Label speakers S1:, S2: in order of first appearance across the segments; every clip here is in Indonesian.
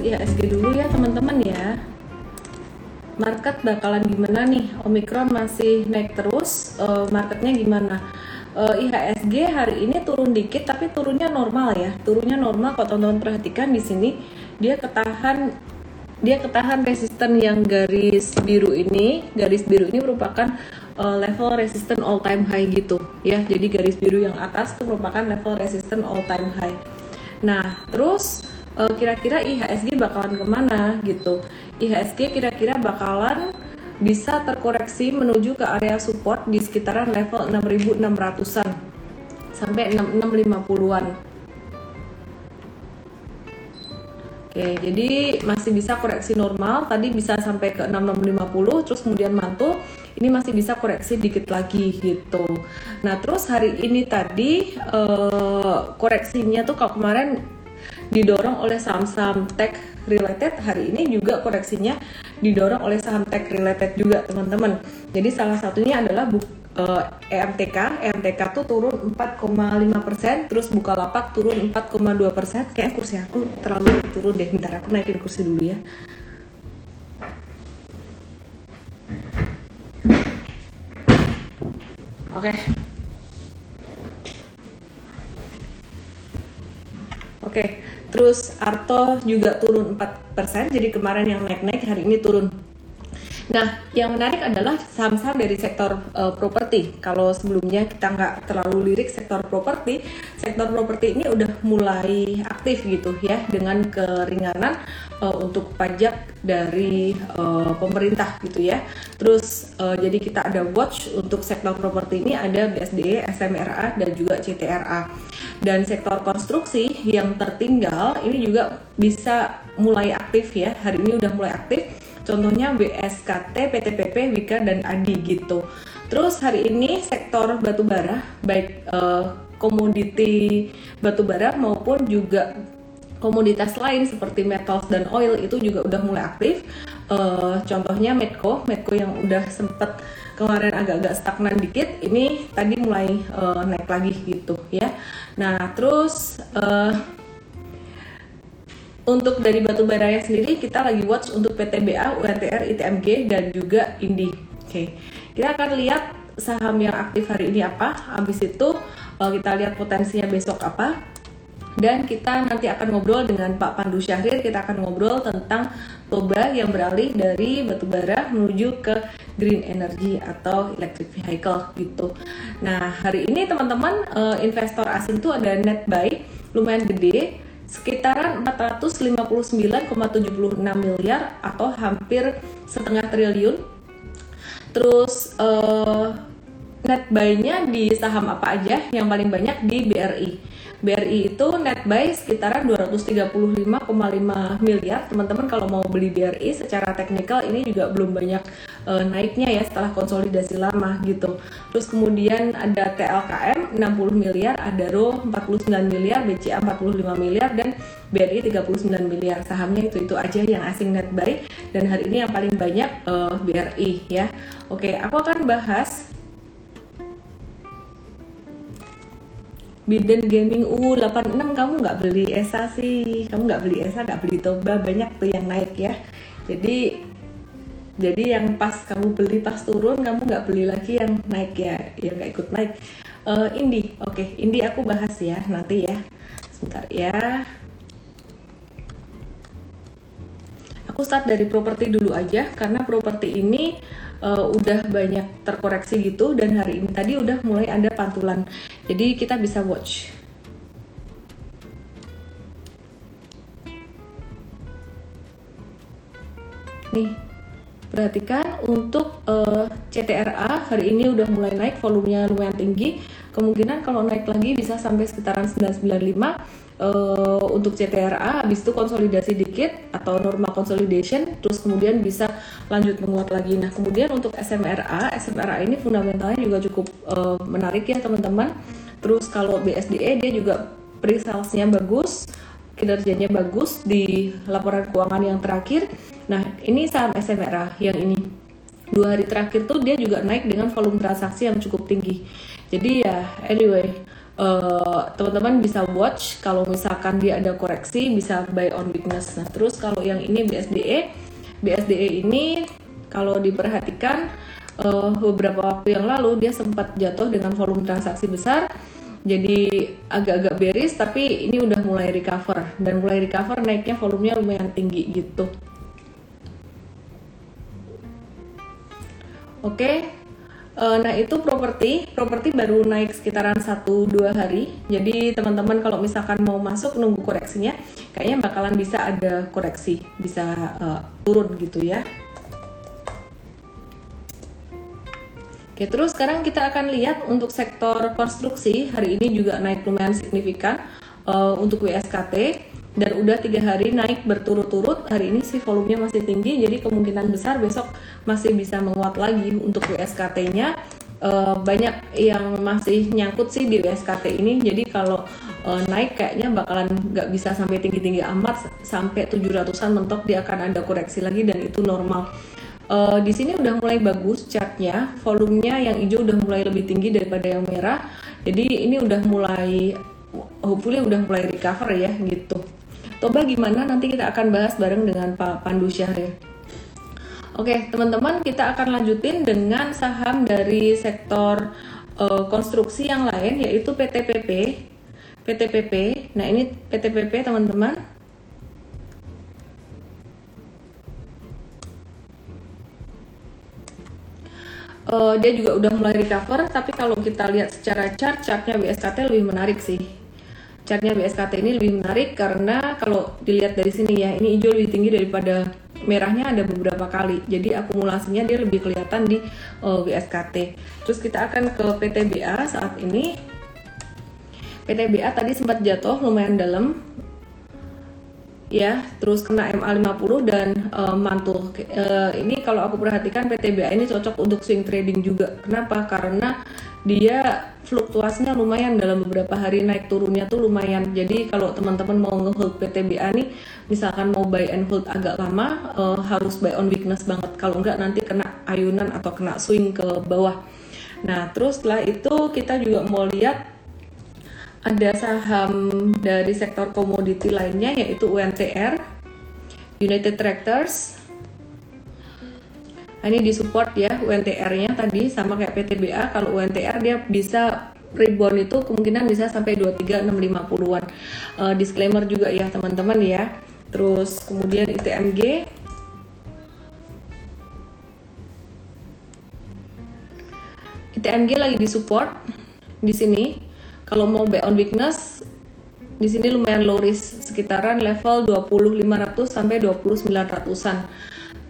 S1: IHSG dulu ya teman-teman ya. Market bakalan gimana nih? Omicron masih naik terus, uh, marketnya gimana? Uh, IHSG hari ini turun dikit tapi turunnya normal ya. Turunnya normal kalau teman-teman perhatikan di sini dia ketahan dia ketahan resisten yang garis biru ini. Garis biru ini merupakan uh, level resisten all time high gitu ya. Jadi garis biru yang atas itu merupakan level resisten all time high. Nah, terus kira-kira IHSG bakalan ke mana gitu IHSG kira-kira bakalan bisa terkoreksi menuju ke area support di sekitaran level 6600-an sampai 6650-an Oke, jadi masih bisa koreksi normal. Tadi bisa sampai ke 6650, terus kemudian mantul. Ini masih bisa koreksi dikit lagi gitu. Nah, terus hari ini tadi uh, koreksinya tuh kalau kemarin didorong oleh saham-saham tech related hari ini juga koreksinya didorong oleh saham tech related juga teman-teman jadi salah satunya adalah buk, uh, EMTK EMTK tuh turun 4,5% terus Bukalapak turun 4,2% kayak kursi aku terlalu turun deh bentar aku naikin kursi dulu ya Oke. Okay. Oke. Okay. Terus Arto juga turun 4%, jadi kemarin yang naik-naik hari ini turun. Nah, yang menarik adalah saham-saham dari sektor uh, properti. Kalau sebelumnya kita nggak terlalu lirik sektor properti, sektor properti ini udah mulai aktif gitu ya dengan keringanan uh, untuk pajak dari uh, pemerintah gitu ya. Terus uh, jadi kita ada watch untuk sektor properti ini ada BSDE, SMRA dan juga CTRA dan sektor konstruksi yang tertinggal ini juga bisa mulai aktif ya hari ini udah mulai aktif contohnya BSKT, PTPP, Wika dan Adi gitu. Terus hari ini sektor batubara baik uh, komoditi batubara maupun juga komoditas lain seperti metals dan oil itu juga udah mulai aktif. Uh, contohnya Medco Medco yang udah sempet kemarin agak-agak stagnan dikit ini tadi mulai uh, naik lagi gitu ya. Nah terus uh, untuk dari batu baranya sendiri kita lagi watch untuk PTBA, UNTR, ITMG dan juga Indi. Oke, okay. kita akan lihat saham yang aktif hari ini apa. Habis itu uh, kita lihat potensinya besok apa dan kita nanti akan ngobrol dengan Pak Pandu Syahrir kita akan ngobrol tentang Toba yang beralih dari batubara menuju ke green energy atau electric vehicle gitu. Nah hari ini teman-teman uh, investor asing tuh ada net buy lumayan gede sekitaran 459,76 miliar atau hampir setengah triliun. Terus uh, net buy-nya di saham apa aja? Yang paling banyak di BRI BRI itu net buy sekitaran 235,5 miliar. Teman-teman kalau mau beli BRI secara teknikal ini juga belum banyak uh, naiknya ya setelah konsolidasi lama gitu. Terus kemudian ada TLKM 60 miliar, Adaro 49 miliar, BCA 45 miliar dan BRI 39 miliar. Sahamnya itu-itu aja yang asing net buy dan hari ini yang paling banyak uh, eh, BRI ya. Oke, aku akan bahas Biden Gaming U86 kamu nggak beli ESA sih. Kamu nggak beli ESA nggak beli Toba banyak tuh yang naik ya. Jadi jadi yang pas kamu beli pas turun kamu nggak beli lagi yang naik ya yang nggak ikut naik. Uh, Indi oke okay. Indi aku bahas ya nanti ya. Sebentar ya. Aku start dari properti dulu aja karena properti ini uh, udah banyak terkoreksi gitu dan hari ini tadi udah mulai ada pantulan. Jadi kita bisa watch. Nih perhatikan untuk uh, eh, CTRA hari ini udah mulai naik volumenya lumayan tinggi. Kemungkinan kalau naik lagi bisa sampai sekitaran 995 uh, untuk CTRA habis itu konsolidasi dikit atau normal consolidation terus kemudian bisa lanjut menguat lagi. Nah kemudian untuk SMRA SMRA ini fundamentalnya juga cukup uh, menarik ya teman-teman. Terus kalau BSDE dia juga pre-salesnya bagus kinerjanya bagus di laporan keuangan yang terakhir. Nah ini saham SMRA yang ini. Dua hari terakhir tuh dia juga naik dengan volume transaksi yang cukup tinggi. Jadi ya anyway uh, teman-teman bisa watch kalau misalkan dia ada koreksi bisa buy on weakness. Nah, terus kalau yang ini BSDE, BSDE ini kalau diperhatikan uh, beberapa waktu yang lalu dia sempat jatuh dengan volume transaksi besar. Jadi agak-agak bearish tapi ini udah mulai recover dan mulai recover naiknya volumenya lumayan tinggi gitu. Oke, Uh, nah itu properti, properti baru naik sekitaran 1-2 hari. Jadi teman-teman kalau misalkan mau masuk nunggu koreksinya, kayaknya bakalan bisa ada koreksi, bisa uh, turun gitu ya. Oke, terus sekarang kita akan lihat untuk sektor konstruksi hari ini juga naik lumayan signifikan uh, untuk WSKT dan udah tiga hari naik berturut-turut. Hari ini sih volumenya masih tinggi jadi kemungkinan besar besok masih bisa menguat lagi untuk WSKT-nya uh, eh, banyak yang masih nyangkut sih di WSKT ini. Jadi kalau uh, naik kayaknya bakalan nggak bisa sampai tinggi-tinggi amat sampai 700-an mentok dia akan ada koreksi lagi dan itu normal. Uh, di sini udah mulai bagus chartnya. Volumenya yang hijau udah mulai lebih tinggi daripada yang merah. Jadi ini udah mulai hopefully udah mulai recover ya gitu Toba gimana nanti kita akan bahas bareng dengan Pak Pandu Syahrir. Oke, teman-teman, kita akan lanjutin dengan saham dari sektor uh, konstruksi yang lain yaitu PTPP. PTPP. Nah, ini PTPP, teman-teman. Uh, dia juga udah mulai recover, tapi kalau kita lihat secara chart, chartnya BSKT lebih menarik sih chartnya BSKT ini lebih menarik karena kalau dilihat dari sini ya ini hijau lebih tinggi daripada merahnya ada beberapa kali. Jadi akumulasinya dia lebih kelihatan di uh, eh, BSKT terus kita akan ke PTBA saat ini. PTBA tadi sempat jatuh lumayan dalam ya terus kena MA50 dan uh, mantul. Uh, ini kalau aku perhatikan PTBA ini cocok untuk swing trading juga. Kenapa? Karena dia fluktuasinya lumayan dalam beberapa hari naik turunnya tuh lumayan. Jadi kalau teman-teman mau ngehold PTBA nih misalkan mau buy and hold agak lama uh, harus buy on weakness banget. Kalau enggak nanti kena ayunan atau kena swing ke bawah. Nah terus setelah itu kita juga mau lihat ada saham dari sektor komoditi lainnya yaitu UNTR United Tractors Nah, ini disupport ya UNTR-nya tadi sama kayak PTBA. Kalau UNTR dia bisa rebound itu kemungkinan bisa sampai 23650-an. Uh, disclaimer juga ya teman-teman ya. Terus kemudian ITMG ITMG lagi disupport di sini. Kalau mau buy on weakness di sini lumayan low risk sekitaran level 20500 sampai 20900-an.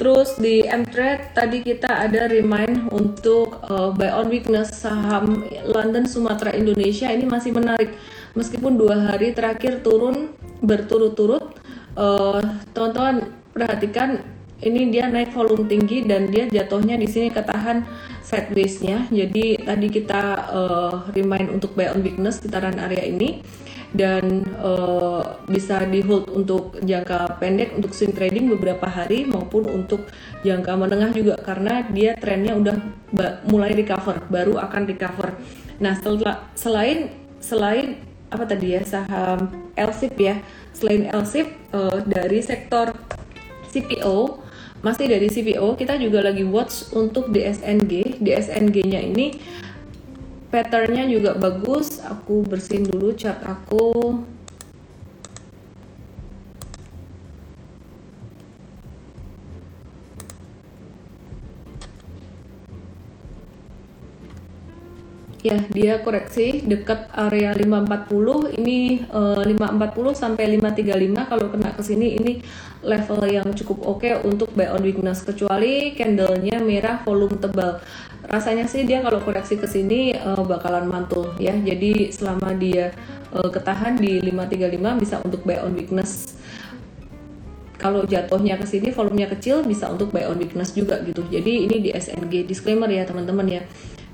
S1: Terus di Mtrade tadi kita ada remind untuk uh, buy on weakness saham London Sumatera Indonesia ini masih menarik meskipun dua hari terakhir turun berturut-turut. Uh, teman-teman perhatikan ini dia naik volume tinggi dan dia jatuhnya di sini ketahan sideways-nya. Jadi tadi kita uh, remind untuk buy on weakness sekitaran area ini dan uh, bisa di hold untuk jangka pendek untuk swing trading beberapa hari maupun untuk jangka menengah juga karena dia trennya udah mulai recover baru akan recover. Nah setelah selain selain apa tadi ya saham LSIP ya selain LSIP uh, dari sektor CPO masih dari CPO kita juga lagi watch untuk DSNG DSNG-nya ini patternnya juga bagus. Aku bersihin dulu cat aku ya dia koreksi dekat area 540 ini uh, eh, 540 sampai 535 kalau kena ke sini ini level yang cukup oke okay untuk buy on weakness kecuali candlenya merah volume tebal. Rasanya sih dia kalau koreksi ke sini uh, bakalan mantul ya. Jadi selama dia uh, ketahan di 535 bisa untuk buy on weakness kalau jatuhnya ke sini volumenya kecil bisa untuk buy on weakness juga gitu. Jadi ini di SNG disclaimer ya teman-teman ya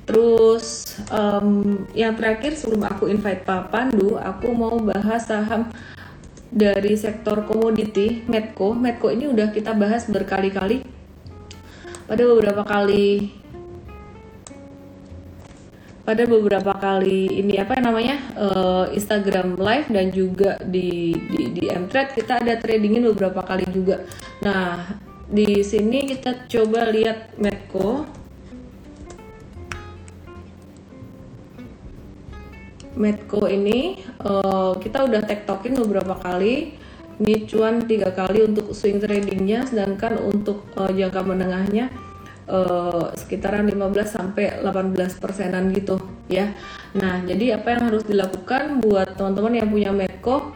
S1: Terus um, yang terakhir sebelum aku invite Pak Pandu, aku mau bahas saham dari sektor komoditi Medco. Medco ini udah kita bahas berkali-kali pada beberapa kali pada beberapa kali ini apa namanya uh, Instagram live dan juga di di di Mtrade kita ada tradingin beberapa kali juga. Nah di sini kita coba lihat Medco. Medco ini uh, kita udah tektokin beberapa kali. Ini cuan tiga kali untuk swing tradingnya, sedangkan untuk uh, jangka menengahnya uh, sekitaran 15 sampai 18 persenan gitu ya. Nah, jadi apa yang harus dilakukan buat teman-teman yang punya Medco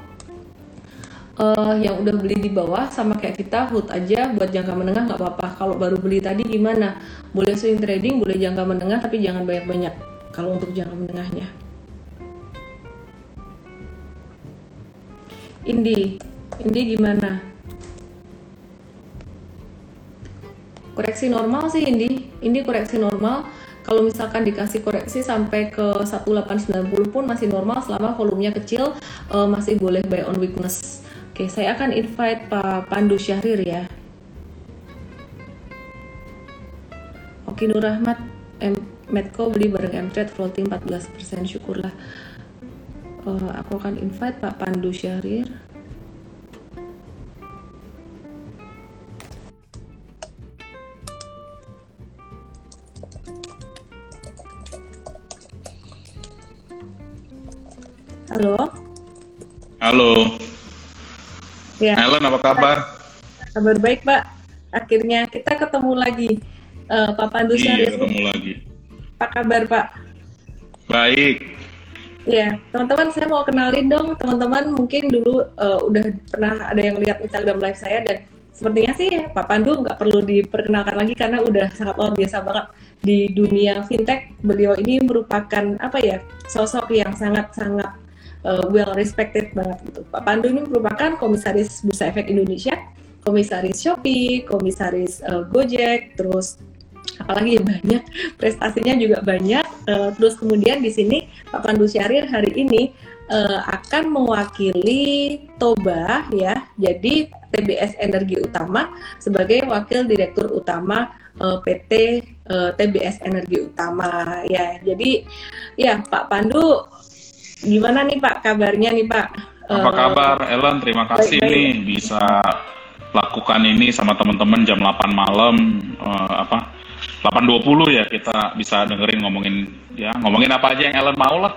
S1: uh, yang udah beli di bawah sama kayak kita hold aja buat jangka menengah nggak apa-apa. Kalau baru beli tadi gimana? Boleh swing trading, boleh jangka menengah tapi jangan banyak-banyak kalau untuk jangka menengahnya. Indi, Indi gimana? koreksi normal sih ini ini koreksi normal. Kalau misalkan dikasih koreksi sampai ke 1890 pun masih normal selama volumenya kecil uh, masih boleh buy on weakness. Oke saya akan invite Pak Pandu Syahrir ya. Oke Nur Rahmat Medco beli bareng M-Trade floating 14% syukurlah uh, aku akan invite Pak Pandu Syahrir Halo.
S2: Halo. Ya. Helen, apa kabar?
S1: Kabar baik, Pak. Akhirnya kita ketemu lagi. Uh, Pak Pandu
S2: Iya, ketemu lagi.
S1: Apa kabar, Pak?
S2: Baik.
S1: Ya, teman-teman saya mau kenalin dong. Teman-teman mungkin dulu uh, udah pernah ada yang lihat Instagram live saya dan sepertinya sih Pak Pandu nggak perlu diperkenalkan lagi karena udah sangat luar biasa banget di dunia fintech. Beliau ini merupakan apa ya sosok yang sangat-sangat uh, well respected banget gitu. Pak Pandu ini merupakan komisaris Bursa Efek Indonesia, komisaris Shopee, komisaris uh, Gojek, terus apalagi banyak prestasinya juga banyak. Uh, terus kemudian di sini Pak Pandu Syahrir hari ini uh, akan mewakili Toba ya, jadi TBS Energi Utama sebagai wakil direktur utama uh, PT uh, TBS Energi Utama ya. Jadi ya Pak Pandu Gimana nih Pak kabarnya nih Pak?
S2: Apa uh, kabar Ellen? Terima kasih baik, baik. nih bisa lakukan ini sama teman-teman jam 8 malam uh, apa 8.20 ya kita bisa dengerin ngomongin ya ngomongin apa aja yang Ellen mau lah.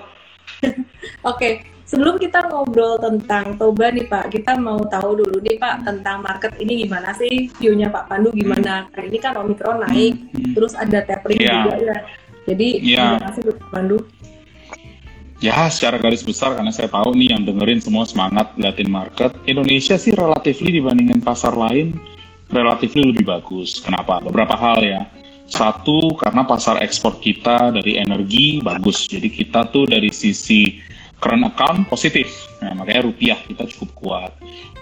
S1: Oke, okay. sebelum kita ngobrol tentang Toba nih Pak, kita mau tahu dulu nih Pak tentang market ini gimana sih view-nya Pak Pandu gimana? Hmm. ini kan Omikron naik, hmm. terus ada tapering yeah. juga ya. Jadi yeah. gimana sih Pak Pandu?
S2: Ya, secara garis besar karena saya tahu nih yang dengerin semua semangat liatin market. Indonesia sih relatif dibandingin pasar lain relatif lebih bagus. Kenapa? Beberapa hal ya. Satu, karena pasar ekspor kita dari energi bagus. Jadi kita tuh dari sisi current account positif. Nah, makanya rupiah kita cukup kuat.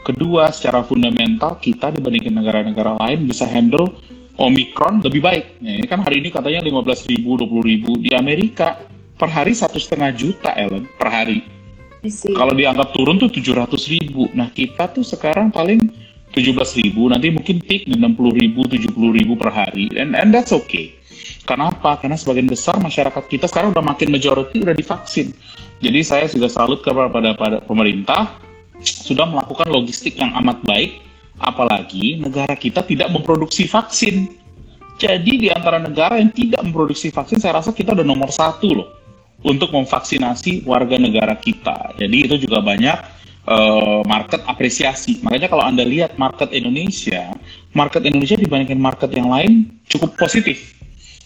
S2: Kedua, secara fundamental kita dibandingkan negara-negara lain bisa handle Omicron lebih baik. Nah, ini kan hari ini katanya 15 ribu, 20 ribu. Di Amerika per hari satu setengah juta Ellen per hari. Kalau dianggap turun tuh tujuh ratus ribu. Nah kita tuh sekarang paling tujuh belas ribu, nanti mungkin peak di enam puluh ribu, per hari. And, and that's okay. Kenapa? Karena sebagian besar masyarakat kita sekarang udah makin majority udah divaksin. Jadi saya juga salut kepada pada, pada pemerintah sudah melakukan logistik yang amat baik, apalagi negara kita tidak memproduksi vaksin. Jadi di antara negara yang tidak memproduksi vaksin, saya rasa kita udah nomor satu loh untuk memvaksinasi warga negara kita. Jadi itu juga banyak uh, market apresiasi. Makanya kalau Anda lihat market Indonesia, market Indonesia dibandingkan market yang lain cukup positif.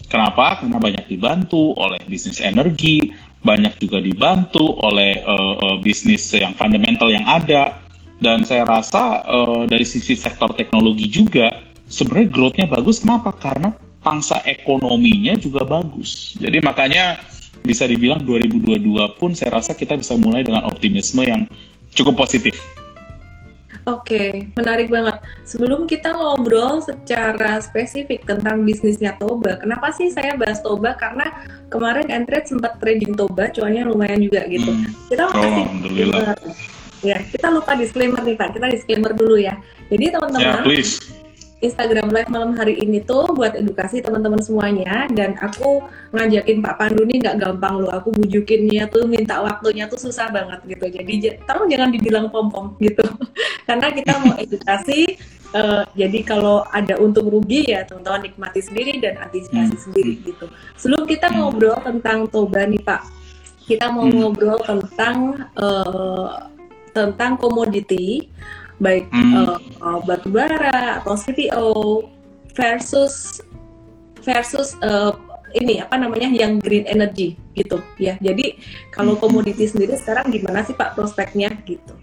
S2: Kenapa? Karena banyak dibantu oleh bisnis energi, banyak juga dibantu oleh uh, bisnis yang fundamental yang ada. Dan saya rasa uh, dari sisi sektor teknologi juga sebenarnya growth-nya bagus. Kenapa? Karena pangsa ekonominya juga bagus. Jadi makanya bisa dibilang 2022 pun saya rasa kita bisa mulai dengan optimisme yang cukup positif.
S1: Oke, menarik banget. Sebelum kita ngobrol secara spesifik tentang bisnisnya Toba, kenapa sih saya bahas Toba? Karena kemarin Entret sempat trading Toba, cuannya lumayan juga gitu. Hmm. Kita
S2: mau kasih, oh,
S1: ya, kita lupa disclaimer nih Pak. Kita disclaimer dulu ya. Jadi teman-teman,
S2: yeah,
S1: Instagram Live malam hari ini tuh buat edukasi teman-teman semuanya dan aku ngajakin Pak Pandu nih nggak gampang loh aku bujukinnya tuh minta waktunya tuh susah banget gitu jadi tolong jangan dibilang pom-pom gitu karena kita mau edukasi uh, jadi kalau ada untung rugi ya teman-teman nikmati sendiri dan antisipasi hmm. sendiri gitu sebelum kita hmm. ngobrol tentang Toba nih Pak kita mau hmm. ngobrol tentang uh, tentang komoditi baik hmm. uh, uh, batu bara atau CPO versus versus uh, ini apa namanya yang green energy gitu ya. Jadi kalau hmm. komoditi sendiri sekarang gimana sih Pak prospeknya gitu?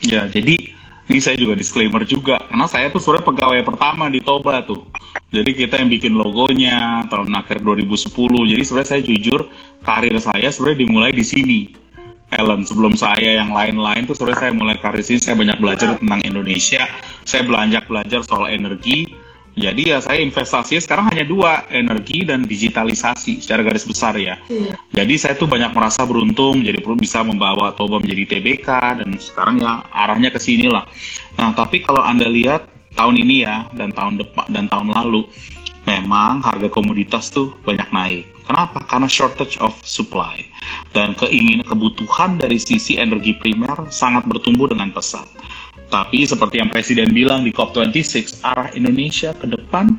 S2: Ya, jadi ini saya juga disclaimer juga karena saya tuh sebenarnya pegawai pertama di Toba tuh. Jadi kita yang bikin logonya tahun akhir 2010. Jadi sebenarnya saya jujur karir saya sebenarnya dimulai di sini Ellen sebelum saya yang lain-lain. Tuh sebenarnya saya mulai karir sini saya banyak belajar tentang Indonesia. Saya belajar belajar soal energi. Jadi ya saya investasinya sekarang hanya dua energi dan digitalisasi secara garis besar ya. Iya. jadi saya tuh banyak merasa beruntung jadi perlu bisa membawa Toba menjadi TBK dan sekarang ya arahnya ke sini lah nah tapi kalau anda lihat tahun ini ya dan tahun depan dan tahun lalu memang harga komoditas tuh banyak naik. Kenapa? Karena shortage of supply dan keinginan kebutuhan dari sisi energi primer sangat bertumbuh dengan pesat. Tapi seperti yang Presiden bilang di COP26, arah Indonesia ke depan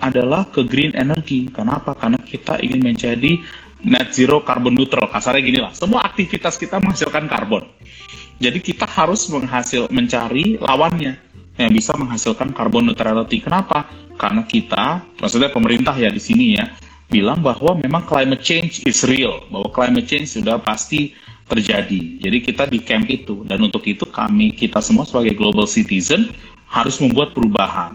S2: adalah ke green energy. Kenapa? Karena kita ingin menjadi net zero carbon neutral. Kasarnya gini lah, semua aktivitas kita menghasilkan karbon. Jadi kita harus menghasil mencari lawannya yang bisa menghasilkan carbon neutrality. Kenapa? Karena kita, maksudnya pemerintah ya di sini ya, bilang bahwa memang climate change is real, bahwa climate change sudah pasti terjadi. Jadi kita di camp itu dan untuk itu kami kita semua sebagai global citizen harus membuat perubahan.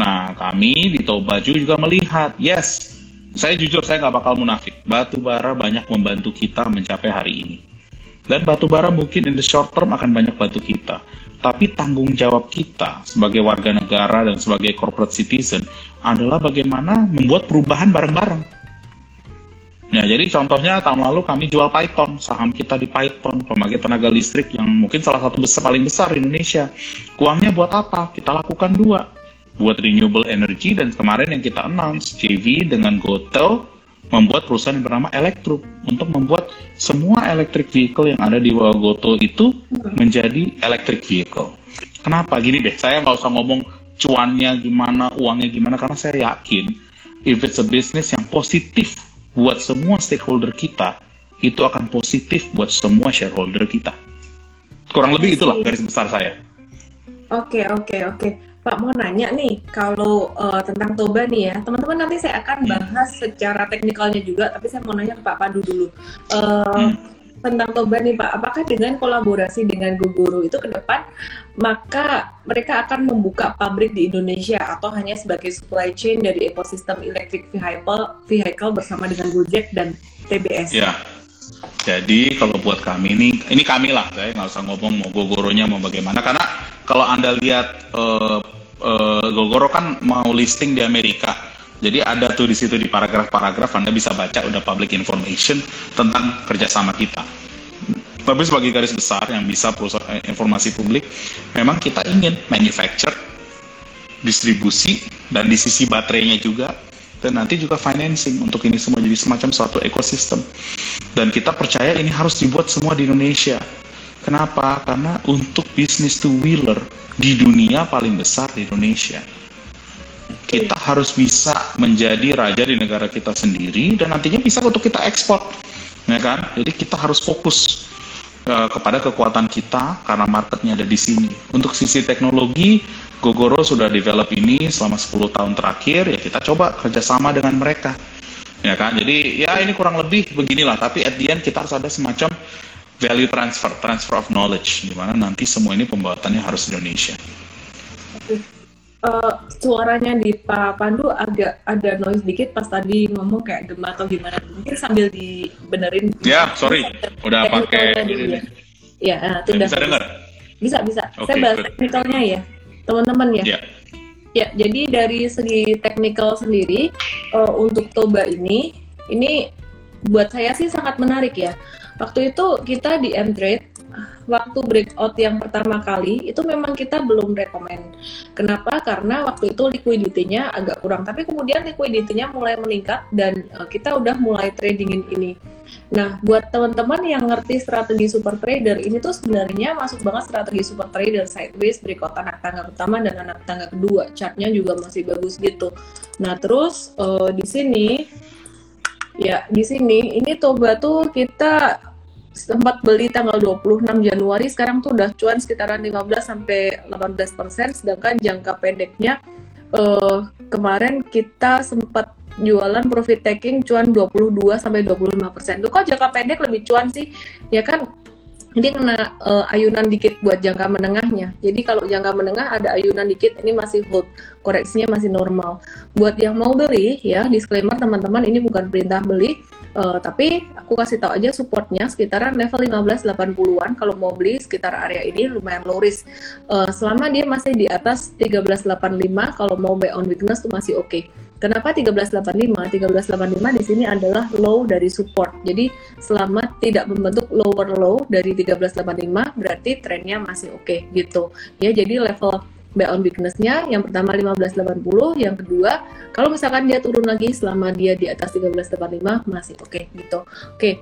S2: Nah kami di Tobaju juga melihat, yes, saya jujur saya nggak bakal munafik. Batu bara banyak membantu kita mencapai hari ini. Dan batu bara mungkin in the short term akan banyak bantu kita tapi tanggung jawab kita sebagai warga negara dan sebagai corporate citizen adalah bagaimana membuat perubahan bareng-bareng. Ya, jadi contohnya tahun lalu kami jual Python, saham kita di Python, pembangkit tenaga listrik yang mungkin salah satu besar paling besar di Indonesia. Uangnya buat apa? Kita lakukan dua, buat renewable energy dan kemarin yang kita announce JV dengan Gotel membuat perusahaan yang bernama Electro untuk membuat semua electric vehicle yang ada di Goto itu menjadi electric vehicle. Kenapa? Gini deh, saya nggak usah ngomong cuannya gimana, uangnya gimana, karena saya yakin if it's a business yang positif buat semua stakeholder kita, itu akan positif buat semua shareholder kita. Kurang lebih itulah garis besar saya.
S1: Oke, okay, oke, okay, oke. Okay. Pak mau nanya nih kalau uh, tentang Toba nih ya teman-teman nanti saya akan bahas secara teknikalnya juga tapi saya mau nanya ke Pak Pandu dulu. Uh, tentang Toba nih Pak apakah dengan kolaborasi dengan Gogoro itu ke depan maka mereka akan membuka pabrik di Indonesia atau hanya sebagai supply chain dari ekosistem electric vehicle vehicle bersama dengan Gojek dan TBS
S2: ya jadi kalau buat kami ini, ini kami lah, saya nggak usah ngomong mau Gogoronya mau bagaimana, karena kalau anda lihat uh, uh, Gogoro kan mau listing di Amerika, jadi ada tuh di situ di paragraf-paragraf Anda bisa baca udah public information tentang kerjasama kita. Tapi sebagai garis besar yang bisa perusahaan eh, informasi publik, memang kita ingin manufacture, distribusi, dan di sisi baterainya juga dan nanti juga financing untuk ini semua jadi semacam suatu ekosistem. Dan kita percaya ini harus dibuat semua di Indonesia. Kenapa? Karena untuk bisnis two wheeler di dunia paling besar di Indonesia. Kita harus bisa menjadi raja di negara kita sendiri dan nantinya bisa untuk kita ekspor. Ya kan? Jadi kita harus fokus uh, kepada kekuatan kita karena marketnya ada di sini. Untuk sisi teknologi Gogoro sudah develop ini selama 10 tahun terakhir, ya kita coba kerjasama dengan mereka. Ya kan, jadi ya ini kurang lebih beginilah, tapi at the end kita harus ada semacam value transfer, transfer of knowledge, di mana nanti semua ini pembuatannya harus Indonesia.
S1: Uh, suaranya di Pak Pandu agak ada noise dikit pas tadi ngomong kayak gemar atau gimana. Mungkin sambil dibenerin.
S2: Ya sorry. Udah pakai
S1: ya, ya uh, bisa dengar bisa bisa. Okay, saya bahas teknikalnya ya teman-teman ya. Yeah. Ya, jadi dari segi teknikal sendiri uh, untuk Toba ini, ini buat saya sih sangat menarik ya. Waktu itu kita di M-Trade waktu breakout yang pertama kali itu memang kita belum rekomend. Kenapa? Karena waktu itu liquidity-nya agak kurang, tapi kemudian liquidity-nya mulai meningkat dan uh, kita udah mulai tradingin ini. Nah, buat teman-teman yang ngerti strategi super trader, ini tuh sebenarnya masuk banget strategi super trader sideways, breakout anak tangga pertama dan anak tangga kedua. Chartnya juga masih bagus gitu. Nah, terus uh, di sini ya di sini ini Toba tuh kita sempat beli tanggal 26 Januari sekarang tuh udah cuan sekitaran 15 sampai 18 persen sedangkan jangka pendeknya uh, kemarin kita sempat jualan profit taking cuan 22 sampai 25 persen. Kok jangka pendek lebih cuan sih? Ya kan ini kena uh, ayunan dikit buat jangka menengahnya. Jadi kalau jangka menengah ada ayunan dikit, ini masih hold, koreksinya masih normal. Buat yang mau beli, ya disclaimer teman-teman, ini bukan perintah beli, uh, tapi aku kasih tahu aja supportnya sekitaran level 1580-an. Kalau mau beli sekitar area ini lumayan low risk. Uh, selama dia masih di atas 1385, kalau mau buy on weakness tuh masih oke. Okay. Kenapa 1385? 1385 di sini adalah low dari support. Jadi selama tidak membentuk lower low dari 1385 berarti trennya masih oke okay, gitu. Ya, jadi level buy on weakness-nya yang pertama 1580, yang kedua kalau misalkan dia turun lagi selama dia di atas 1385 masih oke okay, gitu. Oke. Okay.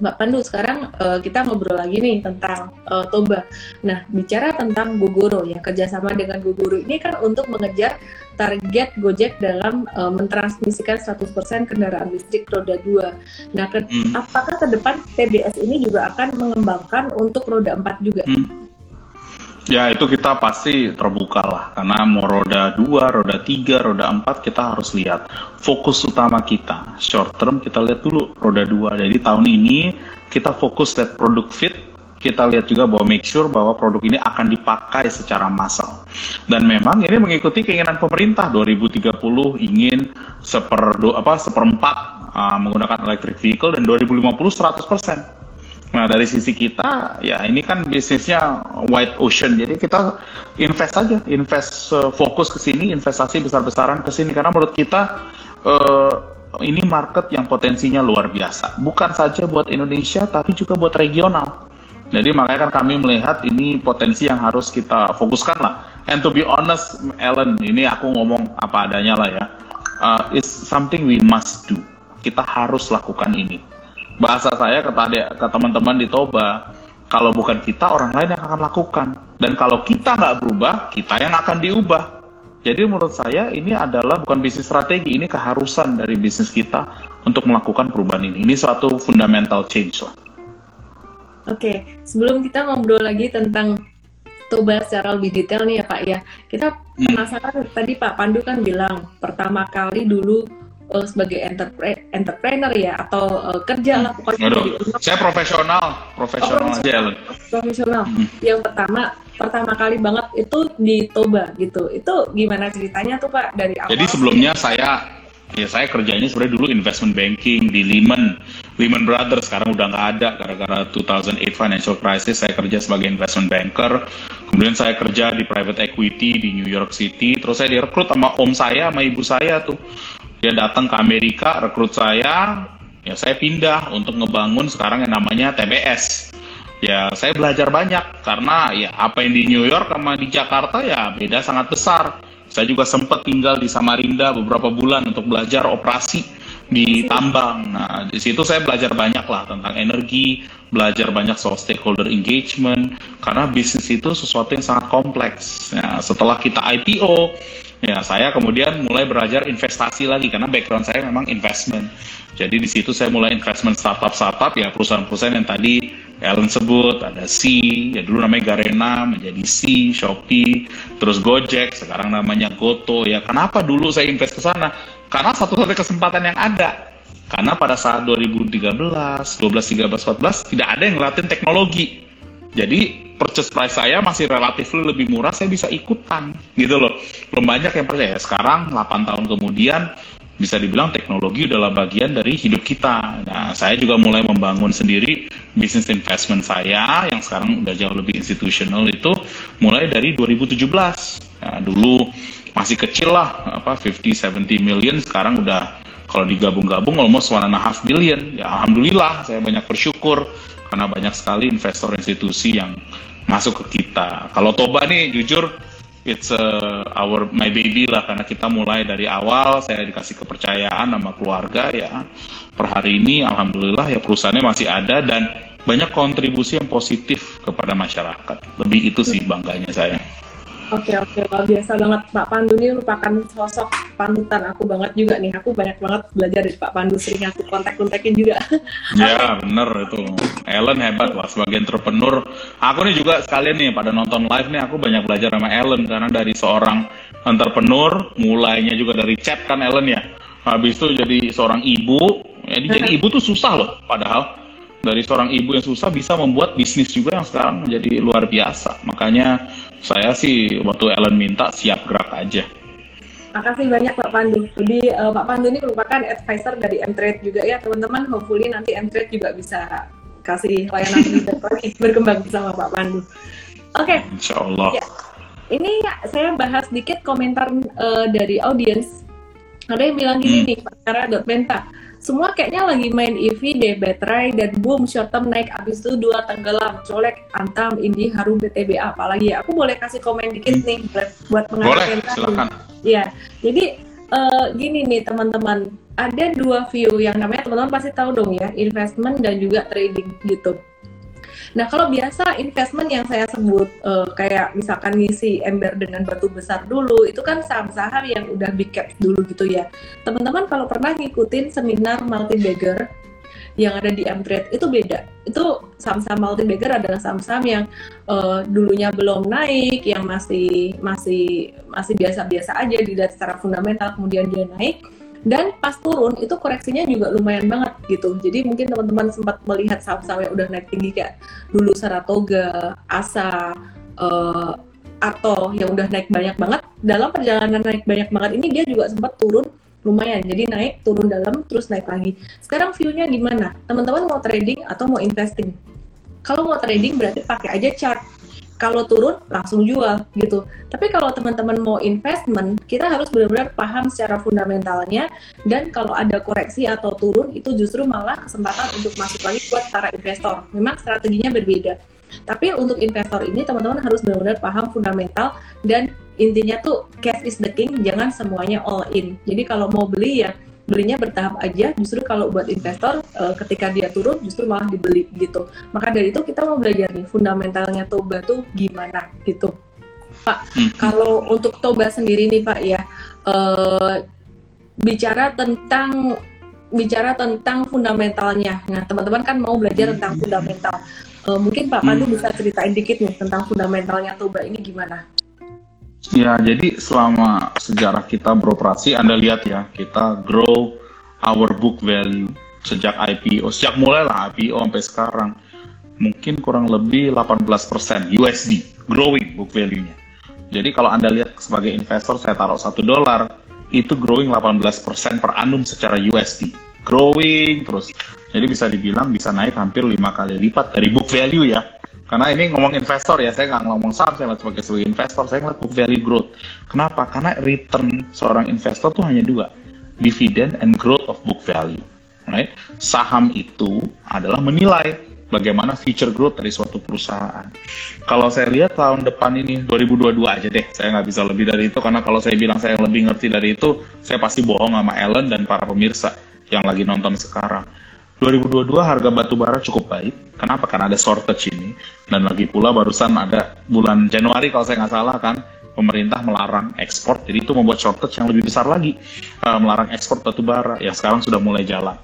S1: Mbak Pandu, sekarang uh, kita ngobrol lagi nih tentang uh, Toba. Nah, bicara tentang Gogoro ya, kerjasama dengan Gogoro ini kan untuk mengejar target Gojek dalam uh, mentransmisikan 100% kendaraan listrik roda 2. Nah, ke, hmm. apakah ke depan TBS ini juga akan mengembangkan untuk roda 4 juga? Hmm.
S2: Ya itu kita pasti terbuka lah. Karena mau roda 2, roda 3, roda 4 kita harus lihat fokus utama kita. Short term kita lihat dulu roda 2 jadi tahun ini kita fokus lihat produk fit. Kita lihat juga bahwa make sure bahwa produk ini akan dipakai secara massal. Dan memang ini mengikuti keinginan pemerintah. 2030 ingin seperempat uh, menggunakan electric vehicle dan 2050 100 persen. Nah dari sisi kita ya ini kan bisnisnya white ocean jadi kita invest aja invest uh, fokus ke sini investasi besar-besaran ke sini karena menurut kita uh, ini market yang potensinya luar biasa bukan saja buat Indonesia tapi juga buat regional jadi makanya kan kami melihat ini potensi yang harus kita fokuskan lah. And to be honest, Ellen, ini aku ngomong apa adanya lah ya. Uh, it's something we must do. Kita harus lakukan ini. Bahasa saya ke, ke teman-teman di Toba, kalau bukan kita, orang lain yang akan lakukan. Dan kalau kita nggak berubah, kita yang akan diubah. Jadi menurut saya ini adalah bukan bisnis strategi, ini keharusan dari bisnis kita untuk melakukan perubahan ini. Ini suatu fundamental change lah.
S1: Oke, sebelum kita ngobrol lagi tentang Toba secara lebih detail nih ya Pak ya, kita hmm. penasaran tadi Pak Pandu kan bilang pertama kali dulu uh, sebagai entrepre entrepreneur ya atau uh, kerja lah pokoknya
S2: Aduh, Saya profesional, profesional oh, aja.
S1: Profesional. Hmm. Yang pertama pertama kali banget itu di Toba gitu. Itu gimana ceritanya tuh Pak dari awal?
S2: Jadi sebelumnya saya ya saya kerjanya sebenarnya dulu investment banking di Lehman Lehman Brothers sekarang udah nggak ada gara-gara 2008 financial crisis saya kerja sebagai investment banker kemudian saya kerja di private equity di New York City terus saya direkrut sama om saya sama ibu saya tuh dia datang ke Amerika rekrut saya ya saya pindah untuk ngebangun sekarang yang namanya TBS ya saya belajar banyak karena ya apa yang di New York sama di Jakarta ya beda sangat besar. Saya juga sempat tinggal di Samarinda beberapa bulan untuk belajar operasi di tambang. Nah, di situ saya belajar banyak lah tentang energi, belajar banyak soal stakeholder engagement, karena bisnis itu sesuatu yang sangat kompleks. Nah, setelah kita IPO, ya saya kemudian mulai belajar investasi lagi karena background saya memang investment. Jadi di situ saya mulai investment startup-startup ya perusahaan-perusahaan yang tadi Ellen sebut ada C, ya dulu namanya Garena menjadi C, Shopee, terus Gojek, sekarang namanya Goto. Ya kenapa dulu saya invest ke sana? Karena satu-satunya kesempatan yang ada. Karena pada saat 2013, 12, 13, 14 tidak ada yang ngelatin teknologi. Jadi purchase price saya masih relatif lebih murah, saya bisa ikutan gitu loh. Belum banyak yang percaya. Sekarang 8 tahun kemudian bisa dibilang teknologi adalah bagian dari hidup kita. Nah, saya juga mulai membangun sendiri bisnis investment saya yang sekarang udah jauh lebih institusional itu mulai dari 2017. Nah, dulu masih kecil lah, apa 50-70 million, sekarang udah kalau digabung-gabung almost one and a half billion. Ya alhamdulillah, saya banyak bersyukur karena banyak sekali investor institusi yang masuk ke kita. Kalau Toba nih jujur it's uh, our my baby lah karena kita mulai dari awal saya dikasih kepercayaan sama keluarga ya per hari ini alhamdulillah ya perusahaannya masih ada dan banyak kontribusi yang positif kepada masyarakat lebih itu sih bangganya saya
S1: Oke oke luar biasa banget. Pak Pandu ini merupakan sosok panutan aku banget juga nih. Aku banyak banget belajar dari Pak Pandu sering aku kontak-kontakin juga.
S2: Ya bener itu. Ellen hebat lah sebagai entrepreneur. Aku nih juga sekalian nih pada nonton live nih aku banyak belajar sama Ellen. Karena dari seorang entrepreneur mulainya juga dari chat kan Ellen ya. Habis itu jadi seorang ibu. Jadi jadi ibu tuh susah loh padahal. Dari seorang ibu yang susah bisa membuat bisnis juga yang sekarang menjadi luar biasa. Makanya saya sih waktu Ellen minta siap gerak aja.
S1: Makasih banyak Pak Pandu. Jadi uh, Pak Pandu ini merupakan advisor dari M-Trade juga ya teman-teman. Hopefully nanti M-Trade juga bisa kasih layanan lagi berkembang bersama Pak Pandu. Oke. Okay.
S2: Insya Allah. Ya.
S1: Ini saya bahas sedikit komentar uh, dari audiens. Ada yang bilang gini hmm. nih, Pak Cara Menta semua kayaknya lagi main EV deh baterai dan boom short term naik abis itu dua tenggelam colek antam indi harum BTBA apalagi ya. Aku boleh kasih komen dikit nih buat
S2: mengenai silakan.
S1: Ya jadi uh, gini nih teman-teman. Ada dua view yang namanya teman-teman pasti tahu dong ya investment dan juga trading gitu Nah kalau biasa investment yang saya sebut uh, kayak misalkan ngisi ember dengan batu besar dulu itu kan saham-saham yang udah big cap dulu gitu ya. Teman-teman kalau pernah ngikutin seminar multi bagger yang ada di M-Trade itu beda. Itu saham-saham multi bagger adalah saham-saham yang uh, dulunya belum naik, yang masih masih masih biasa-biasa aja dilihat secara fundamental, kemudian dia naik dan pas turun itu koreksinya juga lumayan banget gitu. Jadi mungkin teman-teman sempat melihat saham-saham yang udah naik tinggi kayak dulu Saratoga, Asa uh, atau yang udah naik banyak banget. Dalam perjalanan naik banyak banget ini dia juga sempat turun lumayan. Jadi naik turun dalam terus naik lagi. Sekarang viewnya gimana? Teman-teman mau trading atau mau investing? Kalau mau trading berarti pakai aja chart kalau turun langsung jual gitu. Tapi kalau teman-teman mau investment, kita harus benar-benar paham secara fundamentalnya dan kalau ada koreksi atau turun itu justru malah kesempatan untuk masuk lagi buat para investor. Memang strateginya berbeda. Tapi untuk investor ini teman-teman harus benar-benar paham fundamental dan intinya tuh cash is the king, jangan semuanya all in. Jadi kalau mau beli ya belinya bertahap aja justru kalau buat investor uh, ketika dia turun justru malah dibeli gitu. Maka dari itu kita mau belajar nih fundamentalnya Toba tuh gimana gitu. Pak hmm. kalau untuk Toba sendiri nih Pak ya uh, bicara tentang bicara tentang fundamentalnya. Nah teman-teman kan mau belajar tentang fundamental. Uh, mungkin Pak Pandu hmm. bisa ceritain dikit nih tentang fundamentalnya Toba ini gimana
S2: Ya, jadi selama sejarah kita beroperasi, Anda lihat ya, kita grow our book value sejak IPO, sejak mulai lah IPO sampai sekarang, mungkin kurang lebih 18% USD growing book value-nya. Jadi kalau Anda lihat sebagai investor, saya taruh satu dolar, itu growing 18% per annum secara USD. Growing terus. Jadi bisa dibilang bisa naik hampir lima kali lipat dari book value ya karena ini ngomong investor ya, saya nggak ngomong saham, saya sebagai sebagai investor, saya ngeliat book value growth. Kenapa? Karena return seorang investor tuh hanya dua, dividend and growth of book value. Right? Saham itu adalah menilai bagaimana future growth dari suatu perusahaan. Kalau saya lihat tahun depan ini 2022 aja deh, saya nggak bisa lebih dari itu karena kalau saya bilang saya lebih ngerti dari itu, saya pasti bohong sama Ellen dan para pemirsa yang lagi nonton sekarang. 2022 harga batu bara cukup baik. Kenapa? Karena ada shortage ini. Dan lagi pula barusan ada bulan Januari kalau saya nggak salah kan, pemerintah melarang ekspor. Jadi itu membuat shortage yang lebih besar lagi. Uh, melarang ekspor batu bara yang sekarang sudah mulai jalan.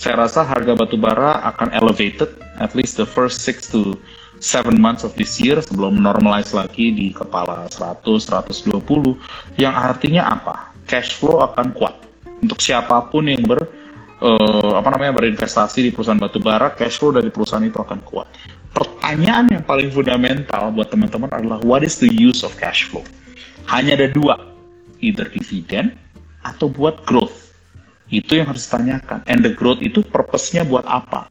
S2: Saya rasa harga batu bara akan elevated at least the first 6 to 7 months of this year sebelum normalize lagi di kepala 100, 120 yang artinya apa? Cash flow akan kuat untuk siapa pun yang ber uh, apa namanya berinvestasi di perusahaan batu bara, cash flow dari perusahaan itu akan kuat. Pertanyaan yang paling fundamental buat teman-teman adalah what is the use of cash flow? Hanya ada dua, either dividend atau buat growth. Itu yang harus ditanyakan. And the growth itu purpose-nya buat apa?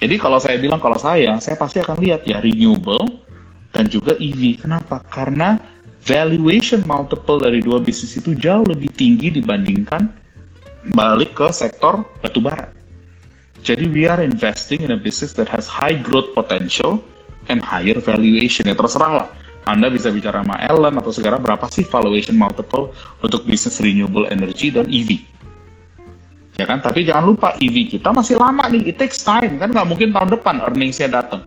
S2: Jadi kalau saya bilang kalau saya, saya pasti akan lihat ya renewable dan juga EV. Kenapa? Karena valuation multiple dari dua bisnis itu jauh lebih tinggi dibandingkan balik ke sektor batubara. Jadi we are investing in a business that has high growth potential and higher valuation. Ya terserah lah. Anda bisa bicara sama Ellen atau segala berapa sih valuation multiple untuk bisnis renewable energy dan EV. Ya kan, tapi jangan lupa EV kita masih lama nih, it takes time kan nggak mungkin tahun depan earningsnya datang.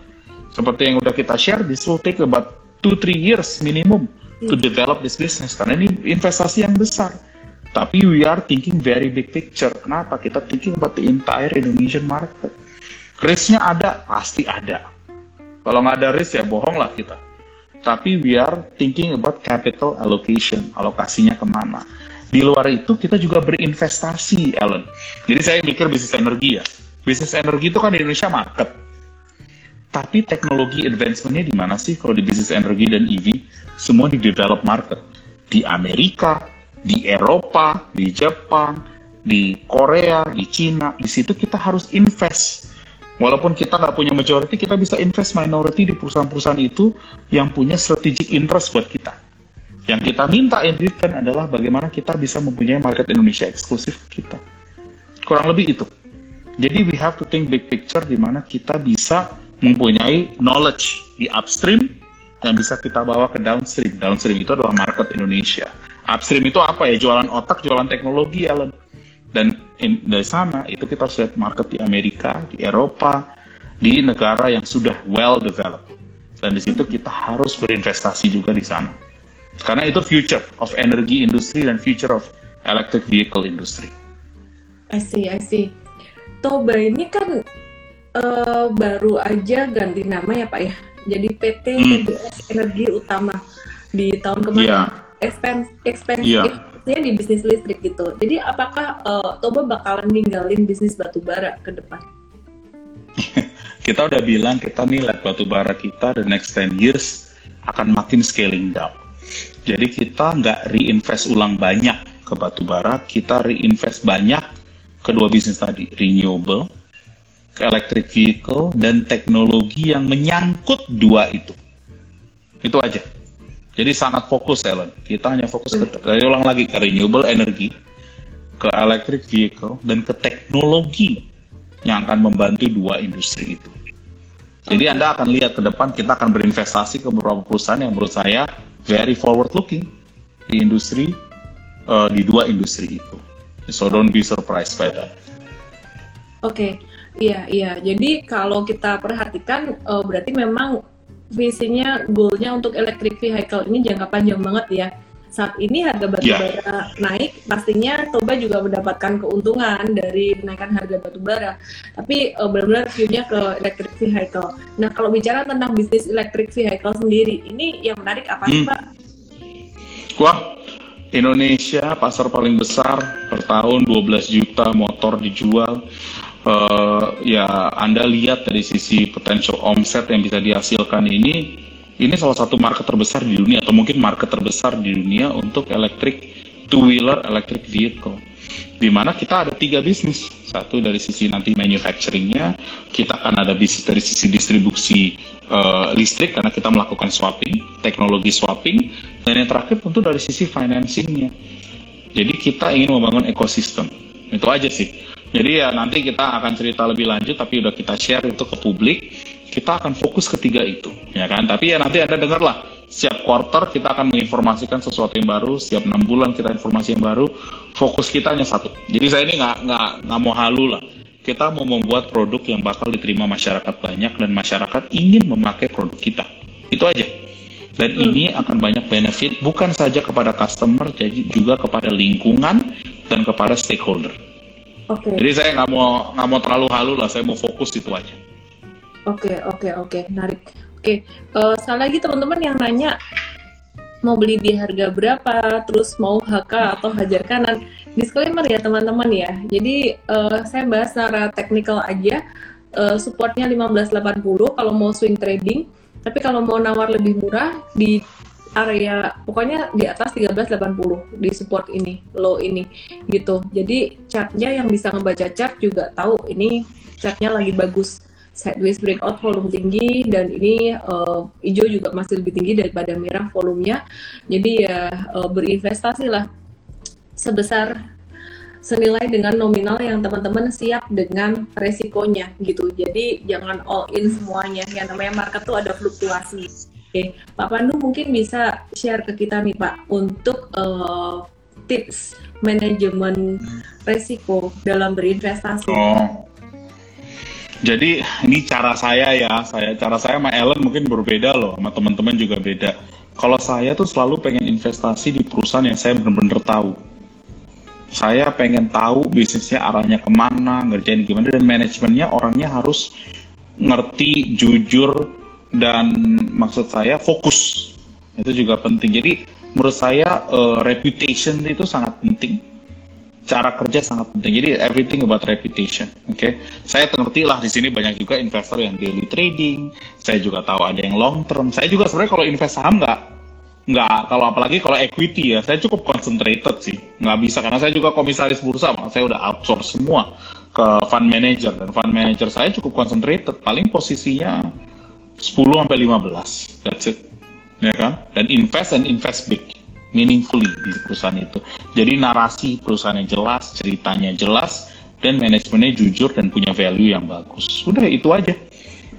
S2: Seperti yang udah kita share, this will take about 2-3 years minimum to develop this business karena ini investasi yang besar. Tapi we are thinking very big picture. Kenapa? Kita thinking about the entire Indonesian market. Risknya ada, pasti ada. Kalau nggak ada risk ya bohong lah kita. Tapi we are thinking about capital allocation, alokasinya ke mana. Di luar itu kita juga berinvestasi, Ellen. Jadi saya mikir bisnis energi ya. Bisnis energi itu kan di Indonesia market. Tapi teknologi advancementnya di mana sih kalau di bisnis energi dan EV? Semua di develop market. Di Amerika, di Eropa, di Jepang, di Korea, di Cina, di situ kita harus invest. Walaupun kita nggak punya majority, kita bisa invest minority di perusahaan-perusahaan itu yang punya strategic interest buat kita. Yang kita minta kan adalah bagaimana kita bisa mempunyai market Indonesia eksklusif kita. Kurang lebih itu. Jadi we have to think big picture di mana kita bisa mempunyai knowledge di upstream yang bisa kita bawa ke downstream. Downstream itu adalah market Indonesia upstream itu apa ya jualan otak jualan teknologi Alan dan in, dari sana itu kita harus lihat market di Amerika di Eropa di negara yang sudah well developed dan di situ kita harus berinvestasi juga di sana karena itu future of energy industry dan future of electric vehicle industry.
S1: I see, I see. Toba ini kan uh, baru aja ganti nama ya Pak ya. Jadi PT hmm. Energi Utama di tahun kemarin. Yeah expand expansive yeah. di bisnis listrik gitu. Jadi apakah uh, Toba bakalan ninggalin bisnis batu bara ke depan?
S2: kita udah bilang kita nih lihat batu bara kita the next 10 years akan makin scaling down. Jadi kita nggak reinvest ulang banyak ke batu bara, kita reinvest banyak kedua bisnis tadi, renewable, electric vehicle, dan teknologi yang menyangkut dua itu. Itu aja. Jadi sangat fokus Ellen. Kita hanya fokus ke, saya ulang lagi ke renewable energy, ke electric vehicle, dan ke teknologi yang akan membantu dua industri itu. Jadi Anda akan lihat ke depan kita akan berinvestasi ke beberapa perusahaan yang menurut saya very forward looking di industri uh, di dua industri itu. So don't be surprised by that.
S1: Oke, okay. iya iya. Jadi kalau kita perhatikan uh, berarti memang visinya goalnya untuk electric vehicle ini jangka panjang banget ya saat ini harga batu yeah. bara naik, pastinya Toba juga mendapatkan keuntungan dari kenaikan harga batu bara. Tapi uh, benar-benar view-nya ke electric vehicle. Nah, kalau bicara tentang bisnis electric vehicle sendiri, ini yang menarik apa sih, hmm. Pak?
S2: Wah, Indonesia pasar paling besar per tahun 12 juta motor dijual uh, ya Anda lihat dari sisi potential omset yang bisa dihasilkan ini, ini salah satu market terbesar di dunia atau mungkin market terbesar di dunia untuk electric two wheeler electric vehicle. Di mana kita ada tiga bisnis, satu dari sisi nanti manufacturingnya, kita akan ada bisnis dari sisi distribusi uh, listrik karena kita melakukan swapping, teknologi swapping, dan yang terakhir tentu dari sisi financingnya. Jadi kita ingin membangun ekosistem, itu aja sih jadi ya nanti kita akan cerita lebih lanjut, tapi udah kita share itu ke publik. Kita akan fokus ketiga itu, ya kan? Tapi ya nanti anda dengarlah, setiap quarter kita akan menginformasikan sesuatu yang baru, setiap enam bulan kita informasi yang baru. Fokus kita hanya satu. Jadi saya ini nggak nggak nggak mau halu lah. Kita mau membuat produk yang bakal diterima masyarakat banyak dan masyarakat ingin memakai produk kita. Itu aja. Dan hmm. ini akan banyak benefit bukan saja kepada customer, jadi juga kepada lingkungan dan kepada stakeholder.
S1: Oke. Okay.
S2: Jadi saya nggak mau nggak mau terlalu halu lah, saya mau fokus itu aja.
S1: Oke okay, oke okay, oke, okay. menarik. Oke, okay. uh, eh, sekali lagi teman-teman yang nanya mau beli di harga berapa, terus mau HK atau hajar kanan, disclaimer ya teman-teman ya. Jadi uh, saya bahas secara teknikal aja. Uh, supportnya 1580 kalau mau swing trading, tapi kalau mau nawar lebih murah di area pokoknya di atas 1380 di support ini low ini gitu jadi chartnya yang bisa ngebaca chart juga tahu ini chartnya lagi bagus sideways breakout volume tinggi dan ini uh, hijau juga masih lebih tinggi daripada merah volumenya jadi ya uh, berinvestasi lah sebesar senilai dengan nominal yang teman-teman siap dengan resikonya gitu. Jadi jangan all in semuanya. Yang namanya market tuh ada fluktuasi. Oke, Pak Pandu mungkin bisa share ke kita nih Pak untuk uh, tips manajemen resiko dalam berinvestasi.
S2: Oh. Jadi ini cara saya ya, saya cara saya sama Ellen mungkin berbeda loh, sama teman-teman juga beda. Kalau saya tuh selalu pengen investasi di perusahaan yang saya benar-benar tahu saya pengen tahu bisnisnya arahnya ke mana, ngerjain gimana, dan manajemennya orangnya harus ngerti, jujur, dan maksud saya fokus. Itu juga penting. Jadi menurut saya uh, reputation itu sangat penting. Cara kerja sangat penting. Jadi everything about reputation. Oke, okay? saya ngerti lah di sini banyak juga investor yang daily trading. Saya juga tahu ada yang long term. Saya juga sebenarnya kalau invest saham nggak nggak kalau apalagi kalau equity ya saya cukup concentrated sih nggak bisa karena saya juga komisaris bursa saya udah outsource semua ke fund manager dan fund manager saya cukup concentrated paling posisinya 10 sampai 15 that's it ya kan dan invest and invest big meaningfully di perusahaan itu jadi narasi perusahaan yang jelas ceritanya jelas dan manajemennya jujur dan punya value yang bagus udah itu aja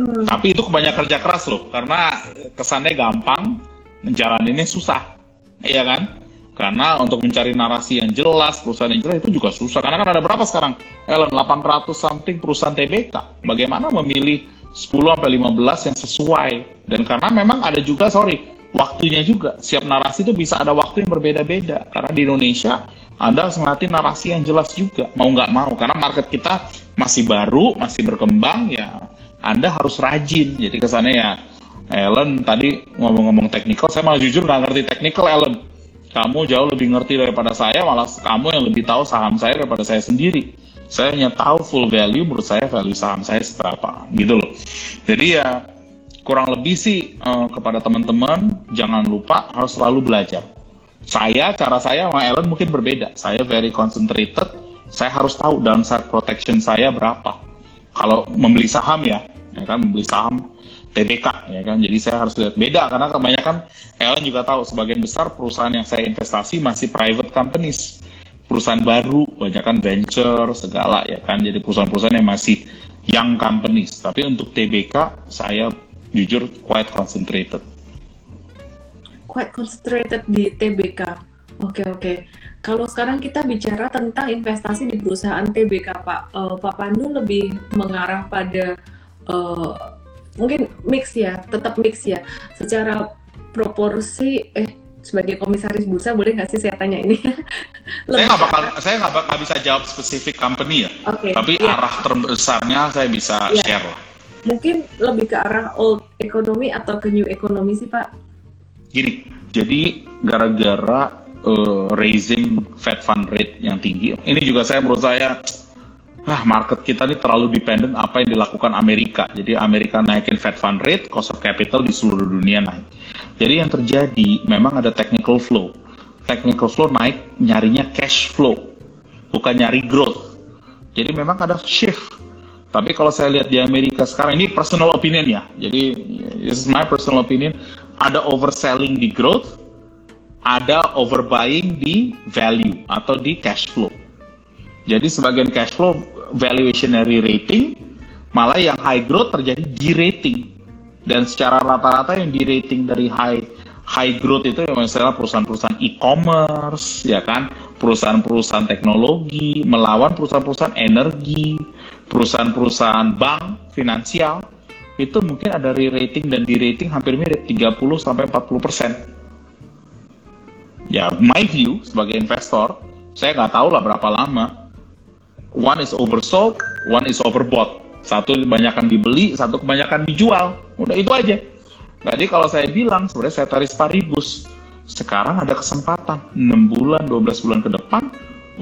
S2: hmm. tapi itu kebanyakan kerja keras loh karena kesannya gampang menjalaninnya susah, iya kan? Karena untuk mencari narasi yang jelas, perusahaan yang jelas itu juga susah. Karena kan ada berapa sekarang? Ellen, 800 something perusahaan TBK. Bagaimana memilih 10 sampai 15 yang sesuai? Dan karena memang ada juga, sorry, waktunya juga. Siap narasi itu bisa ada waktu yang berbeda-beda. Karena di Indonesia, Anda harus melatih narasi yang jelas juga. Mau nggak mau. Karena market kita masih baru, masih berkembang, ya Anda harus rajin. Jadi kesannya ya, Ellen tadi ngomong-ngomong teknikal, saya malah jujur nggak ngerti teknikal Ellen. Kamu jauh lebih ngerti daripada saya, malah kamu yang lebih tahu saham saya daripada saya sendiri. Saya hanya tahu full value, menurut saya value saham saya seberapa, gitu loh. Jadi ya kurang lebih sih uh, kepada teman-teman jangan lupa harus selalu belajar. Saya, cara saya sama Ellen mungkin berbeda. Saya very concentrated, saya harus tahu downside protection saya berapa. Kalau membeli saham ya, ya kan membeli saham TBK ya kan. Jadi saya harus lihat beda karena kebanyakan Ellen juga tahu sebagian besar perusahaan yang saya investasi masih private companies. Perusahaan baru, banyak kan venture segala ya kan. Jadi perusahaan-perusahaan yang masih young companies. Tapi untuk TBK saya jujur quite concentrated.
S1: Quite concentrated di TBK. Oke oke. Kalau sekarang kita bicara tentang investasi di perusahaan TBK, Pak, uh, Pak Pandu lebih mengarah pada uh, mungkin mix ya, tetap mix ya. Secara proporsi, eh sebagai komisaris bursa boleh nggak sih saya tanya ini?
S2: saya nggak bakal, saya nggak bakal bisa jawab spesifik company ya. Okay, Tapi yeah. arah terbesarnya saya bisa yeah. share lah.
S1: Mungkin lebih ke arah old economy atau ke new economy sih Pak?
S2: Gini, jadi gara-gara uh, raising Fed fund rate yang tinggi, ini juga saya menurut saya ah market kita ini terlalu dependent apa yang dilakukan Amerika. Jadi Amerika naikin Fed fund rate, cost of capital di seluruh dunia naik. Jadi yang terjadi memang ada technical flow. Technical flow naik nyarinya cash flow, bukan nyari growth. Jadi memang ada shift. Tapi kalau saya lihat di Amerika sekarang ini personal opinion ya. Jadi this is my personal opinion. Ada overselling di growth, ada overbuying di value atau di cash flow. Jadi sebagian cash flow valuationary rating, malah yang high growth terjadi de-rating. Dan secara rata-rata yang de-rating dari high high growth itu yang misalnya perusahaan-perusahaan e-commerce, ya kan, perusahaan-perusahaan teknologi, melawan perusahaan-perusahaan energi, perusahaan-perusahaan bank, finansial, itu mungkin ada re-rating dan de-rating hampir mirip 30 sampai 40 persen. Ya, my view sebagai investor, saya nggak tahu lah berapa lama one is oversold, one is overbought. Satu kebanyakan dibeli, satu kebanyakan dijual. Udah itu aja. Jadi kalau saya bilang, sebenarnya saya tarik paribus. Sekarang ada kesempatan 6 bulan, 12 bulan ke depan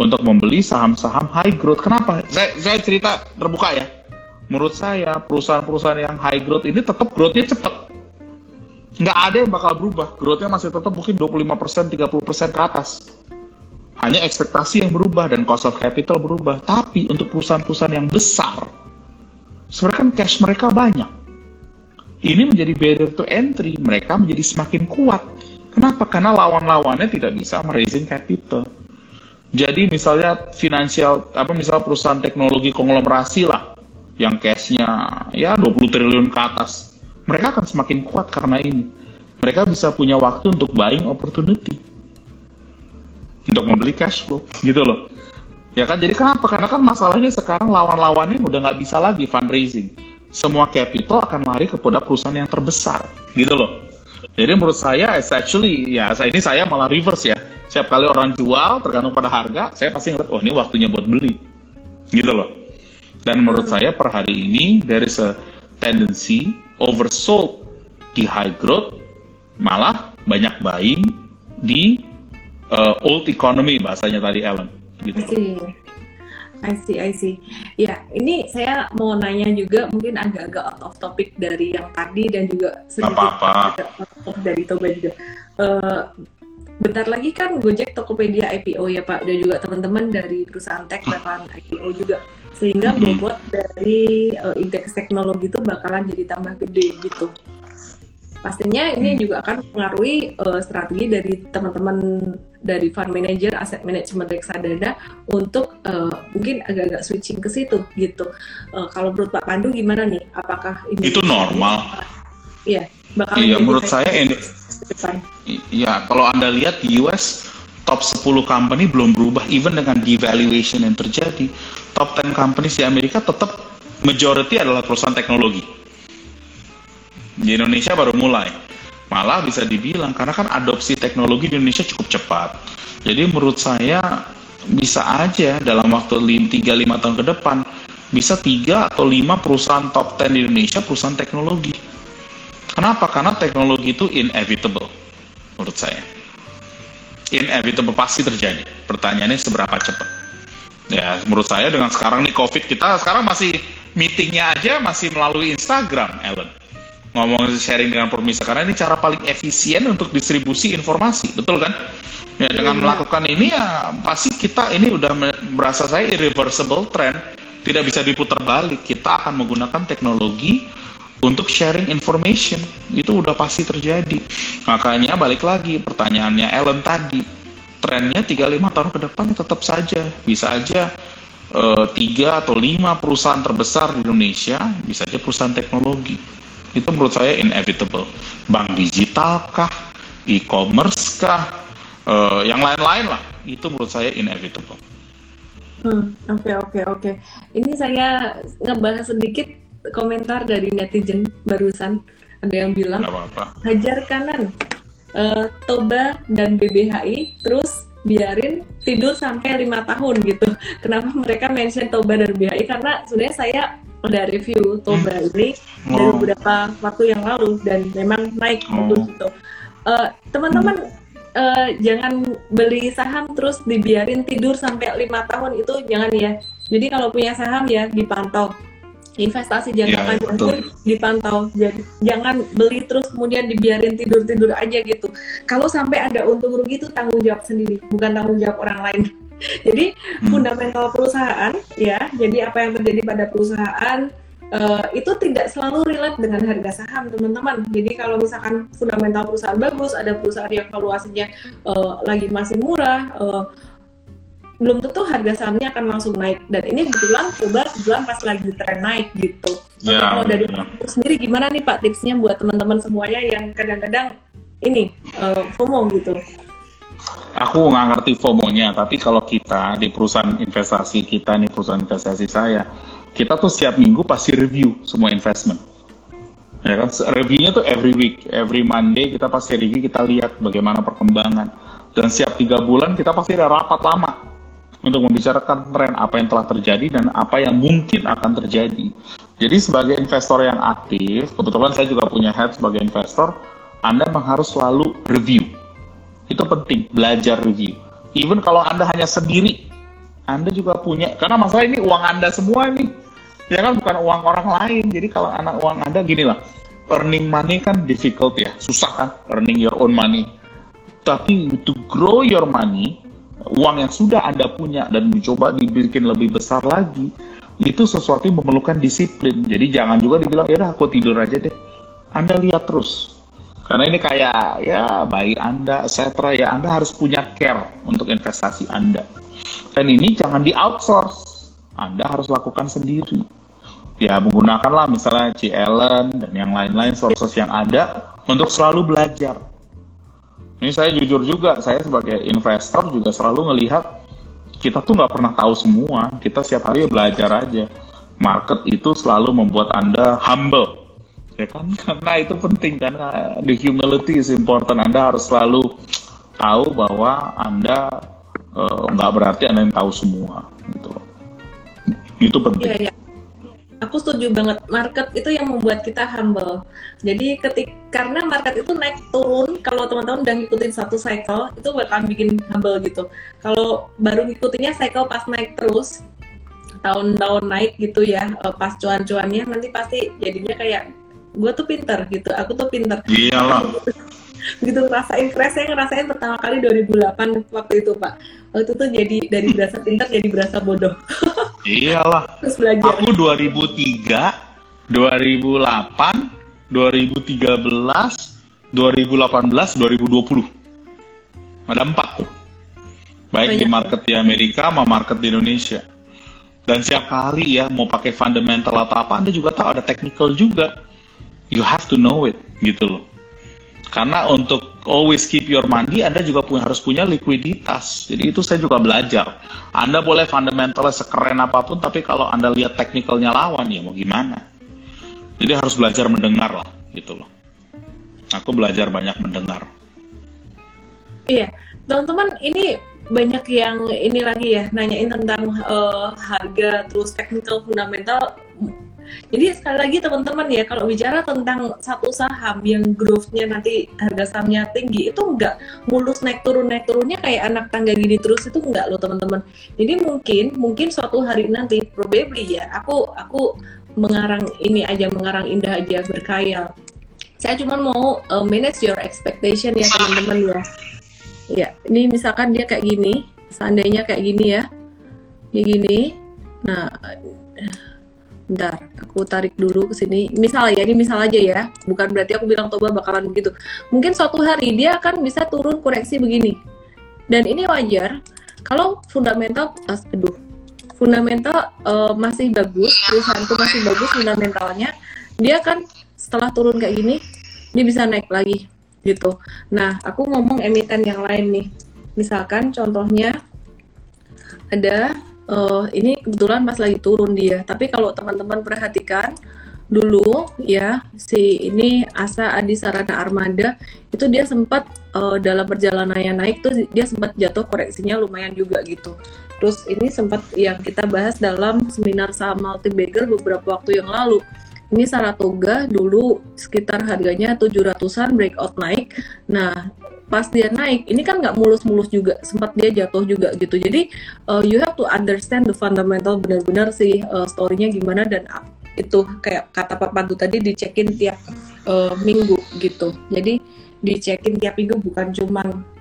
S2: untuk membeli saham-saham high growth. Kenapa? Saya, saya cerita terbuka ya. Menurut saya, perusahaan-perusahaan yang high growth ini tetap growth-nya cepat. Nggak ada yang bakal berubah. Growth-nya masih tetap mungkin 25%, 30% ke atas hanya ekspektasi yang berubah dan cost of capital berubah. Tapi untuk perusahaan-perusahaan yang besar, sebenarnya kan cash mereka banyak. Ini menjadi barrier to entry, mereka menjadi semakin kuat. Kenapa? Karena lawan-lawannya tidak bisa meraising capital. Jadi misalnya finansial apa misal perusahaan teknologi konglomerasi lah yang cashnya ya 20 triliun ke atas. Mereka akan semakin kuat karena ini. Mereka bisa punya waktu untuk buying opportunity. Untuk membeli cash flow gitu loh. Ya kan jadi kenapa? Karena kan masalahnya sekarang lawan-lawannya udah nggak bisa lagi fundraising. Semua capital akan lari kepada perusahaan yang terbesar gitu loh. Jadi menurut saya, it's actually ya ini saya malah reverse ya setiap kali orang jual tergantung pada harga saya pasti ngeliat oh ini waktunya buat beli gitu loh dan menurut saya per hari ini dari se tendency oversold di high growth malah banyak buying di uh, old economy bahasanya tadi Ellen gitu.
S1: I see, I see. Ya, ini saya mau nanya juga mungkin agak-agak out of topic dari yang tadi dan juga sedikit
S2: apa
S1: -apa. dari Toba juga. Uh, bentar lagi kan Gojek Tokopedia IPO ya Pak dan juga teman-teman dari perusahaan tech bakalan IPO juga sehingga bobot dari uh, indeks teknologi itu bakalan jadi tambah gede gitu pastinya ini juga akan mengaruhi uh, strategi dari teman-teman dari fund manager, aset manajemen reksadana untuk uh, mungkin agak-agak switching ke situ gitu. Uh, kalau menurut Pak Pandu gimana nih? Apakah
S2: ini itu normal?
S1: Iya,
S2: bakal Iya, menurut saya ini Iya, kalau Anda lihat di US top 10 company belum berubah even dengan devaluation yang terjadi. Top 10 companies di Amerika tetap majority adalah perusahaan teknologi. Di Indonesia baru mulai. Malah bisa dibilang karena kan adopsi teknologi di Indonesia cukup cepat. Jadi menurut saya bisa aja dalam waktu 3-5 tahun ke depan bisa 3 atau 5 perusahaan top 10 di Indonesia perusahaan teknologi Kenapa? Karena teknologi itu inevitable menurut saya. Inevitable pasti terjadi. Pertanyaannya seberapa cepat? Ya, menurut saya dengan sekarang nih COVID kita sekarang masih meetingnya aja masih melalui Instagram, Ellen. Ngomong sharing dengan permisa karena ini cara paling efisien untuk distribusi informasi, betul kan? Ya dengan melakukan ini ya pasti kita ini udah merasa saya irreversible trend, tidak bisa diputar balik. Kita akan menggunakan teknologi untuk sharing information. Itu udah pasti terjadi. Makanya balik lagi pertanyaannya Ellen tadi trennya 3-5 tahun ke depan tetap saja. Bisa aja eh, tiga atau lima perusahaan terbesar di Indonesia bisa aja perusahaan teknologi itu menurut saya inevitable. Bank digital kah? E-commerce kah? Uh, yang lain-lain lah. Itu menurut saya inevitable.
S1: Hmm, oke oke oke. Ini saya ngebahas sedikit komentar dari netizen barusan. Ada yang bilang
S2: apa-apa.
S1: hajar kanan uh, Toba dan BBHI terus biarin tidur sampai lima tahun gitu. Kenapa mereka mention Toba dan BBHI? Karena sebenarnya saya udah review Toba hmm. ini oh. dari beberapa waktu yang lalu dan memang naik oh. gitu. Uh, teman-teman uh, jangan beli saham terus dibiarin tidur sampai lima tahun itu jangan ya. Jadi kalau punya saham ya dipantau investasi jangka ya, panjang pun dipantau. Jadi jangan beli terus kemudian dibiarin tidur tidur aja gitu. Kalau sampai ada untung rugi itu tanggung jawab sendiri bukan tanggung jawab orang lain. Jadi hmm. fundamental perusahaan ya. Jadi apa yang terjadi pada perusahaan uh, itu tidak selalu relate dengan harga saham teman-teman. Jadi kalau misalkan fundamental perusahaan bagus ada perusahaan yang valuasinya uh, lagi masih murah uh, belum tentu harga sahamnya akan langsung naik dan ini kebetulan coba kebetulan pas lagi tren naik gitu. Ya, kalau dari ya. sendiri gimana nih Pak tipsnya buat teman-teman semuanya yang kadang-kadang ini uh, FOMO gitu?
S2: Aku nggak ngerti FOMO-nya, tapi kalau kita di perusahaan investasi kita nih perusahaan investasi saya, kita tuh setiap minggu pasti review semua investment. Ya kan, reviewnya tuh every week, every Monday kita pasti review, kita lihat bagaimana perkembangan. Dan setiap tiga bulan kita pasti ada rapat lama untuk membicarakan tren apa yang telah terjadi dan apa yang mungkin akan terjadi. Jadi sebagai investor yang aktif, kebetulan saya juga punya head sebagai investor, Anda harus selalu review. Itu penting, belajar review. Even kalau Anda hanya sendiri, Anda juga punya, karena masalah ini uang Anda semua nih. Ya kan bukan uang orang lain. Jadi kalau anak uang Anda gini lah, earning money kan difficult ya, susah kan earning your own money. Tapi to grow your money, uang yang sudah Anda punya dan mencoba dibikin lebih besar lagi, itu sesuatu yang memerlukan disiplin. Jadi jangan juga dibilang, ya aku tidur aja deh. Anda lihat terus. Karena ini kayak ya bayi Anda, etc. Ya Anda harus punya care untuk investasi Anda. Dan ini jangan di outsource. Anda harus lakukan sendiri. Ya menggunakanlah misalnya C. Allen dan yang lain-lain sources yang ada untuk selalu belajar. Ini saya jujur juga, saya sebagai investor juga selalu melihat kita tuh nggak pernah tahu semua. Kita setiap hari belajar aja. Market itu selalu membuat Anda humble. Ya kan? Karena itu penting karena the humility is important. Anda harus selalu tahu bahwa Anda eh, nggak uh, berarti Anda yang tahu semua gitu. Itu penting.
S1: Iya, iya aku setuju banget. Market itu yang membuat kita humble. Jadi ketik karena market itu naik turun kalau teman-teman udah ngikutin satu cycle itu bakal bikin humble gitu. Kalau baru ngikutinnya cycle pas naik terus tahun-tahun naik gitu ya eh, pas cuan-cuannya nanti pasti jadinya kayak gue tuh pinter gitu. Aku tuh pinter.
S2: Iyalah
S1: gitu ngerasain crash saya ngerasain pertama kali 2008 waktu itu pak. Waktu itu jadi dari berasa pintar jadi berasa bodoh.
S2: Iyalah.
S1: Terus belajar.
S2: Aku 2003 2008 2013 2018 2020 ada empat. Tuh baik Banyak. di market di Amerika sama market di Indonesia. Dan setiap kali ya mau pakai fundamental atau apa anda juga tahu ada technical juga. You have to know it gitu loh karena untuk always keep your money, Anda juga punya, harus punya likuiditas. Jadi itu saya juga belajar. Anda boleh fundamentalnya sekeren apa pun, tapi kalau Anda lihat teknikalnya lawan, ya mau gimana? Jadi harus belajar mendengar lah, gitu loh. Aku belajar banyak mendengar.
S1: Iya, teman-teman ini banyak yang ini lagi ya nanyain tentang uh, harga terus technical fundamental jadi sekali lagi teman-teman ya kalau bicara tentang satu saham yang growth-nya nanti harga sahamnya tinggi itu enggak mulus naik turun naik turunnya kayak anak tangga gini terus itu enggak loh teman-teman. Jadi mungkin mungkin suatu hari nanti probably ya aku aku mengarang ini aja mengarang indah aja berkayal. Saya cuma mau uh, manage your expectation ya teman-teman ya. Ya, ini misalkan dia kayak gini, seandainya kayak gini ya. Kayak gini. Nah, Bentar, aku tarik dulu ke sini. Misal ya, ini misal aja ya. Bukan berarti aku bilang Toba bakalan begitu. Mungkin suatu hari dia akan bisa turun koreksi begini. Dan ini wajar kalau fundamental, aduh, fundamental uh, masih bagus, perusahaan itu masih bagus fundamentalnya, dia kan setelah turun kayak gini, dia bisa naik lagi gitu. Nah, aku ngomong emiten yang lain nih. Misalkan contohnya ada uh, ini kebetulan pas lagi turun dia. Tapi kalau teman-teman perhatikan dulu ya si ini Asa Adi Sarana Armada itu dia sempat uh, dalam perjalanannya naik tuh dia sempat jatuh koreksinya lumayan juga gitu. Terus ini sempat yang kita bahas dalam seminar saham multi bagger beberapa waktu yang lalu. Ini Saratoga dulu sekitar harganya 700-an breakout naik. Nah, pas dia naik ini kan nggak mulus-mulus juga sempat dia jatuh juga gitu. Jadi uh, you have to understand the fundamental benar-benar sih uh, storynya gimana dan itu kayak kata Pak Pandu tadi dicekin tiap uh, minggu gitu. Jadi dicekin tiap minggu bukan cuman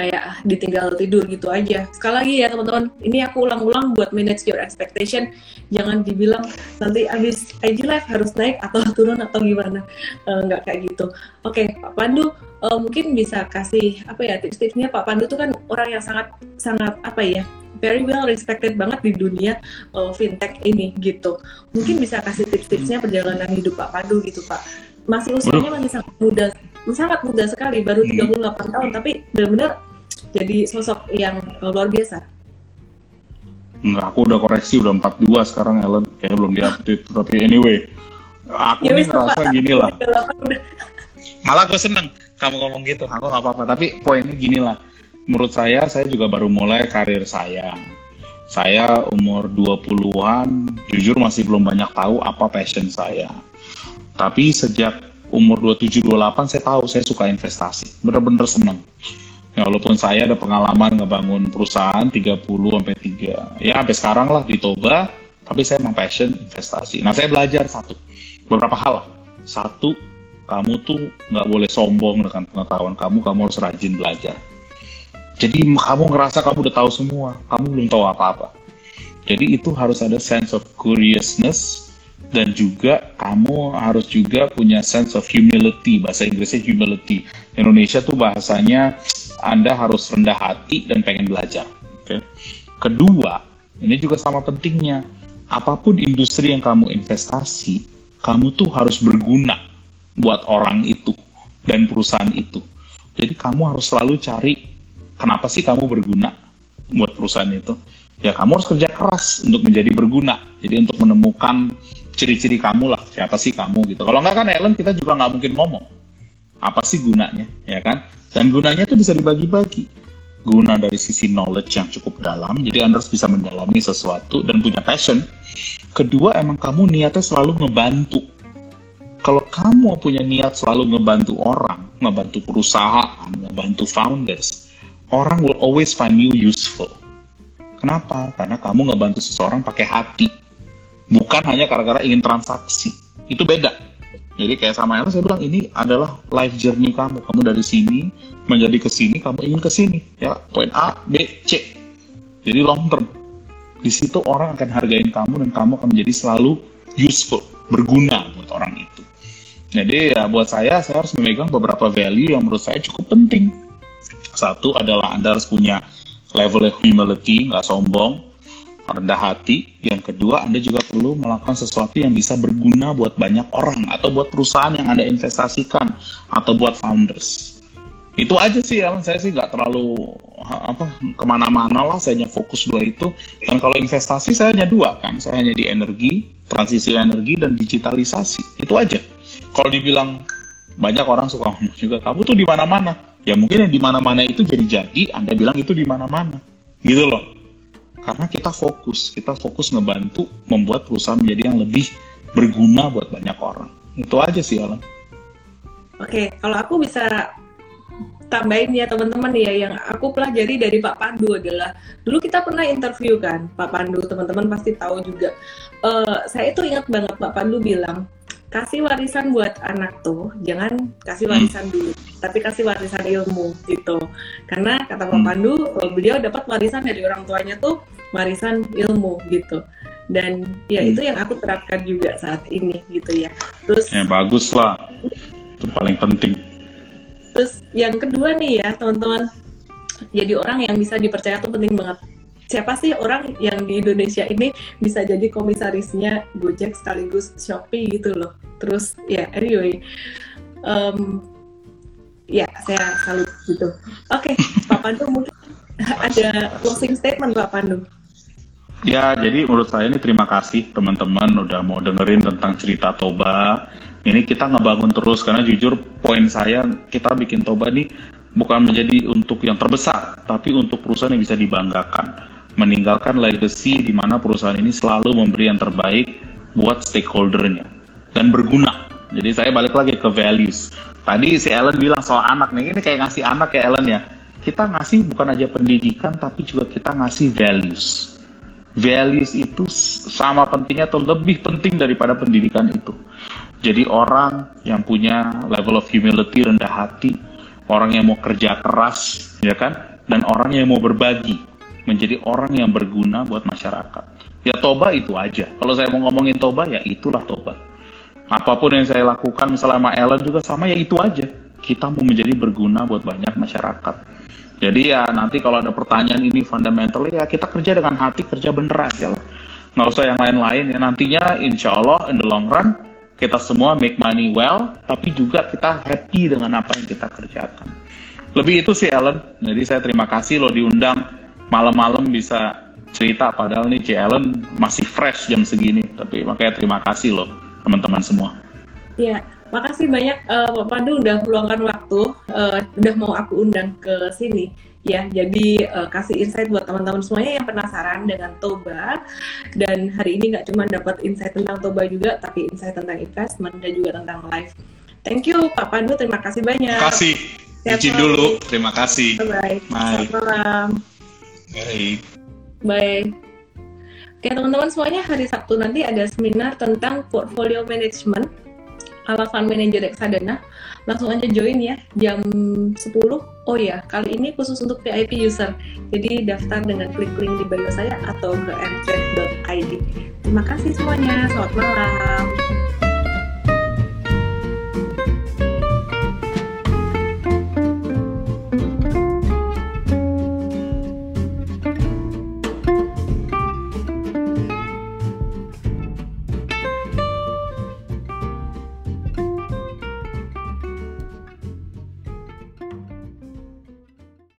S1: kayak ditinggal tidur gitu aja. Sekali lagi ya teman-teman, ini aku ulang-ulang buat manage your expectation. Jangan dibilang nanti abis IG live harus naik atau turun atau gimana. Uh, nggak kayak gitu. Oke, okay, Pak Pandu uh, mungkin bisa kasih apa ya tips-tipsnya Pak Pandu tuh kan orang yang sangat sangat apa ya very well respected banget di dunia uh, fintech ini gitu. Mungkin bisa kasih tips-tipsnya perjalanan hidup Pak Pandu gitu Pak. Masih usianya masih sangat muda, sangat muda sekali, baru 38 tahun, tapi benar-benar jadi sosok yang luar biasa.
S2: Enggak, aku udah koreksi udah 42 sekarang Ellen. Kayaknya belum diupdate. Tapi anyway, aku ya, nih ngerasa gini lah. Malah gue seneng kamu ngomong gitu. Aku nggak apa-apa. Tapi poinnya gini lah. Menurut saya, saya juga baru mulai karir saya. Saya umur 20-an, jujur masih belum banyak tahu apa passion saya. Tapi sejak umur 27-28 saya tahu saya suka investasi. Bener-bener seneng Ya, walaupun saya ada pengalaman ngebangun perusahaan 30 sampai 3 ya sampai sekarang lah di Toba, tapi saya memang passion investasi. Nah, saya belajar satu. Beberapa hal. Satu, kamu tuh nggak boleh sombong dengan pengetahuan kamu, kamu harus rajin belajar. Jadi kamu ngerasa kamu udah tahu semua, kamu belum tahu apa-apa. Jadi itu harus ada sense of curiousness dan juga kamu harus juga punya sense of humility. Bahasa Inggrisnya humility. Indonesia tuh bahasanya anda harus rendah hati dan pengen belajar. Okay? Kedua, ini juga sama pentingnya. Apa pun industri yang kamu investasi, kamu tuh harus berguna buat orang itu dan perusahaan itu. Jadi kamu harus selalu cari kenapa sih kamu berguna buat perusahaan itu. Ya kamu harus kerja keras untuk menjadi berguna. Jadi untuk menemukan ciri-ciri kamu lah, siapa sih kamu gitu. Kalau nggak kan Ellen kita juga nggak mungkin ngomong. Apa sih gunanya, ya kan? Dan gunanya itu bisa dibagi-bagi. Guna dari sisi knowledge yang cukup dalam, jadi Anda harus bisa mendalami sesuatu dan punya passion. Kedua, emang kamu niatnya selalu ngebantu. Kalau kamu punya niat selalu ngebantu orang, ngebantu perusahaan, ngebantu founders, orang will always find you useful. Kenapa? Karena kamu ngebantu seseorang pakai hati, bukan hanya gara-gara ingin transaksi. Itu beda. Jadi kayak sama Ella saya bilang ini adalah life journey kamu. Kamu dari sini menjadi ke sini, kamu ingin ke sini. Ya, poin A, B, C. Jadi long term. Di situ orang akan hargain kamu dan kamu akan menjadi selalu useful, berguna buat orang itu. Jadi ya buat saya, saya harus memegang beberapa value yang menurut saya cukup penting. Satu adalah Anda harus punya level humility, nggak sombong rendah hati. Yang kedua, Anda juga perlu melakukan sesuatu yang bisa berguna buat banyak orang atau buat perusahaan yang Anda investasikan atau buat founders. Itu aja sih, Alan. Saya sih nggak terlalu apa ke mana-mana lah. Saya hanya fokus dua itu. Dan kalau investasi saya hanya dua kan. Saya hanya di energi, transisi energi dan digitalisasi. Itu aja. Kalau dibilang banyak orang suka juga, kamu tuh di mana-mana. Ya mungkin yang di mana-mana itu jadi-jadi, Anda bilang itu di mana-mana. Gitu loh karena kita fokus kita fokus ngebantu membuat perusahaan menjadi yang lebih berguna buat banyak orang. Itu aja sih Alan.
S1: Oke kalau aku bisa tambahin ya teman-teman ya yang aku pelajari dari Pak Pandu adalah dulu kita pernah interview kan Pak Pandu teman-teman pasti tahu juga. Uh, saya itu ingat banget Pak Pandu bilang kasih warisan buat anak tuh jangan kasih warisan dulu tapi kasih warisan ilmu gitu. Karena kata Pak hmm. Pandu beliau dapat warisan dari orang tuanya tuh warisan ilmu gitu. Dan ya hmm. itu yang aku terapkan juga saat ini gitu ya.
S2: Terus ya bagus lah. Itu paling penting.
S1: Terus yang kedua nih ya teman-teman. Jadi orang yang bisa dipercaya tuh penting banget siapa sih orang yang di Indonesia ini bisa jadi komisarisnya Gojek sekaligus Shopee gitu loh. Terus ya anyway, um, ya saya salut gitu. Oke, okay, Pak Pandu mungkin ada closing statement Pak Pandu.
S2: Ya, jadi menurut saya ini terima kasih teman-teman udah mau dengerin tentang cerita Toba. Ini kita ngebangun terus karena jujur poin saya kita bikin Toba nih bukan menjadi untuk yang terbesar, tapi untuk perusahaan yang bisa dibanggakan meninggalkan legacy di mana perusahaan ini selalu memberi yang terbaik buat stakeholdernya dan berguna. Jadi saya balik lagi ke values. Tadi si Ellen bilang soal anak nih, ini kayak ngasih anak ya Ellen ya. Kita ngasih bukan aja pendidikan tapi juga kita ngasih values. Values itu sama pentingnya atau lebih penting daripada pendidikan itu. Jadi orang yang punya level of humility rendah hati, orang yang mau kerja keras, ya kan, dan orang yang mau berbagi menjadi orang yang berguna buat masyarakat. Ya toba itu aja. Kalau saya mau ngomongin toba ya itulah toba. Apa pun yang saya lakukan selama Ellen juga sama ya itu aja. Kita mau menjadi berguna buat banyak masyarakat. Jadi ya nanti kalau ada pertanyaan ini fundamental ya kita kerja dengan hati kerja bener aja lah. Nggak usah yang lain-lain ya nantinya insya Allah in the long run kita semua make money well tapi juga kita happy dengan apa yang kita kerjakan. Lebih itu sih Ellen. Jadi saya terima kasih loh diundang malam-malam bisa cerita padahal nih C. Ellen masih fresh jam segini tapi makanya terima kasih loh teman-teman semua
S1: Iya, makasih banyak uh, Pak Pandu udah meluangkan waktu, uh, udah mau aku undang ke sini ya. Jadi uh, kasih insight buat teman-teman semuanya yang penasaran dengan Toba dan hari ini nggak cuma dapat insight tentang Toba juga, tapi insight tentang investment dan juga tentang life. Thank you Pak Pandu, terima kasih banyak.
S2: Terima kasih. Izin dulu, terima kasih.
S1: Bye bye. Selamat malam.
S2: Baik.
S1: Baik. Oke teman-teman semuanya hari Sabtu nanti ada seminar tentang portfolio management ala fund manager reksadana. Langsung aja join ya jam 10. Oh ya, kali ini khusus untuk VIP user. Jadi daftar dengan klik link di bio saya atau ke mtrade.id. Terima kasih semuanya. Selamat malam.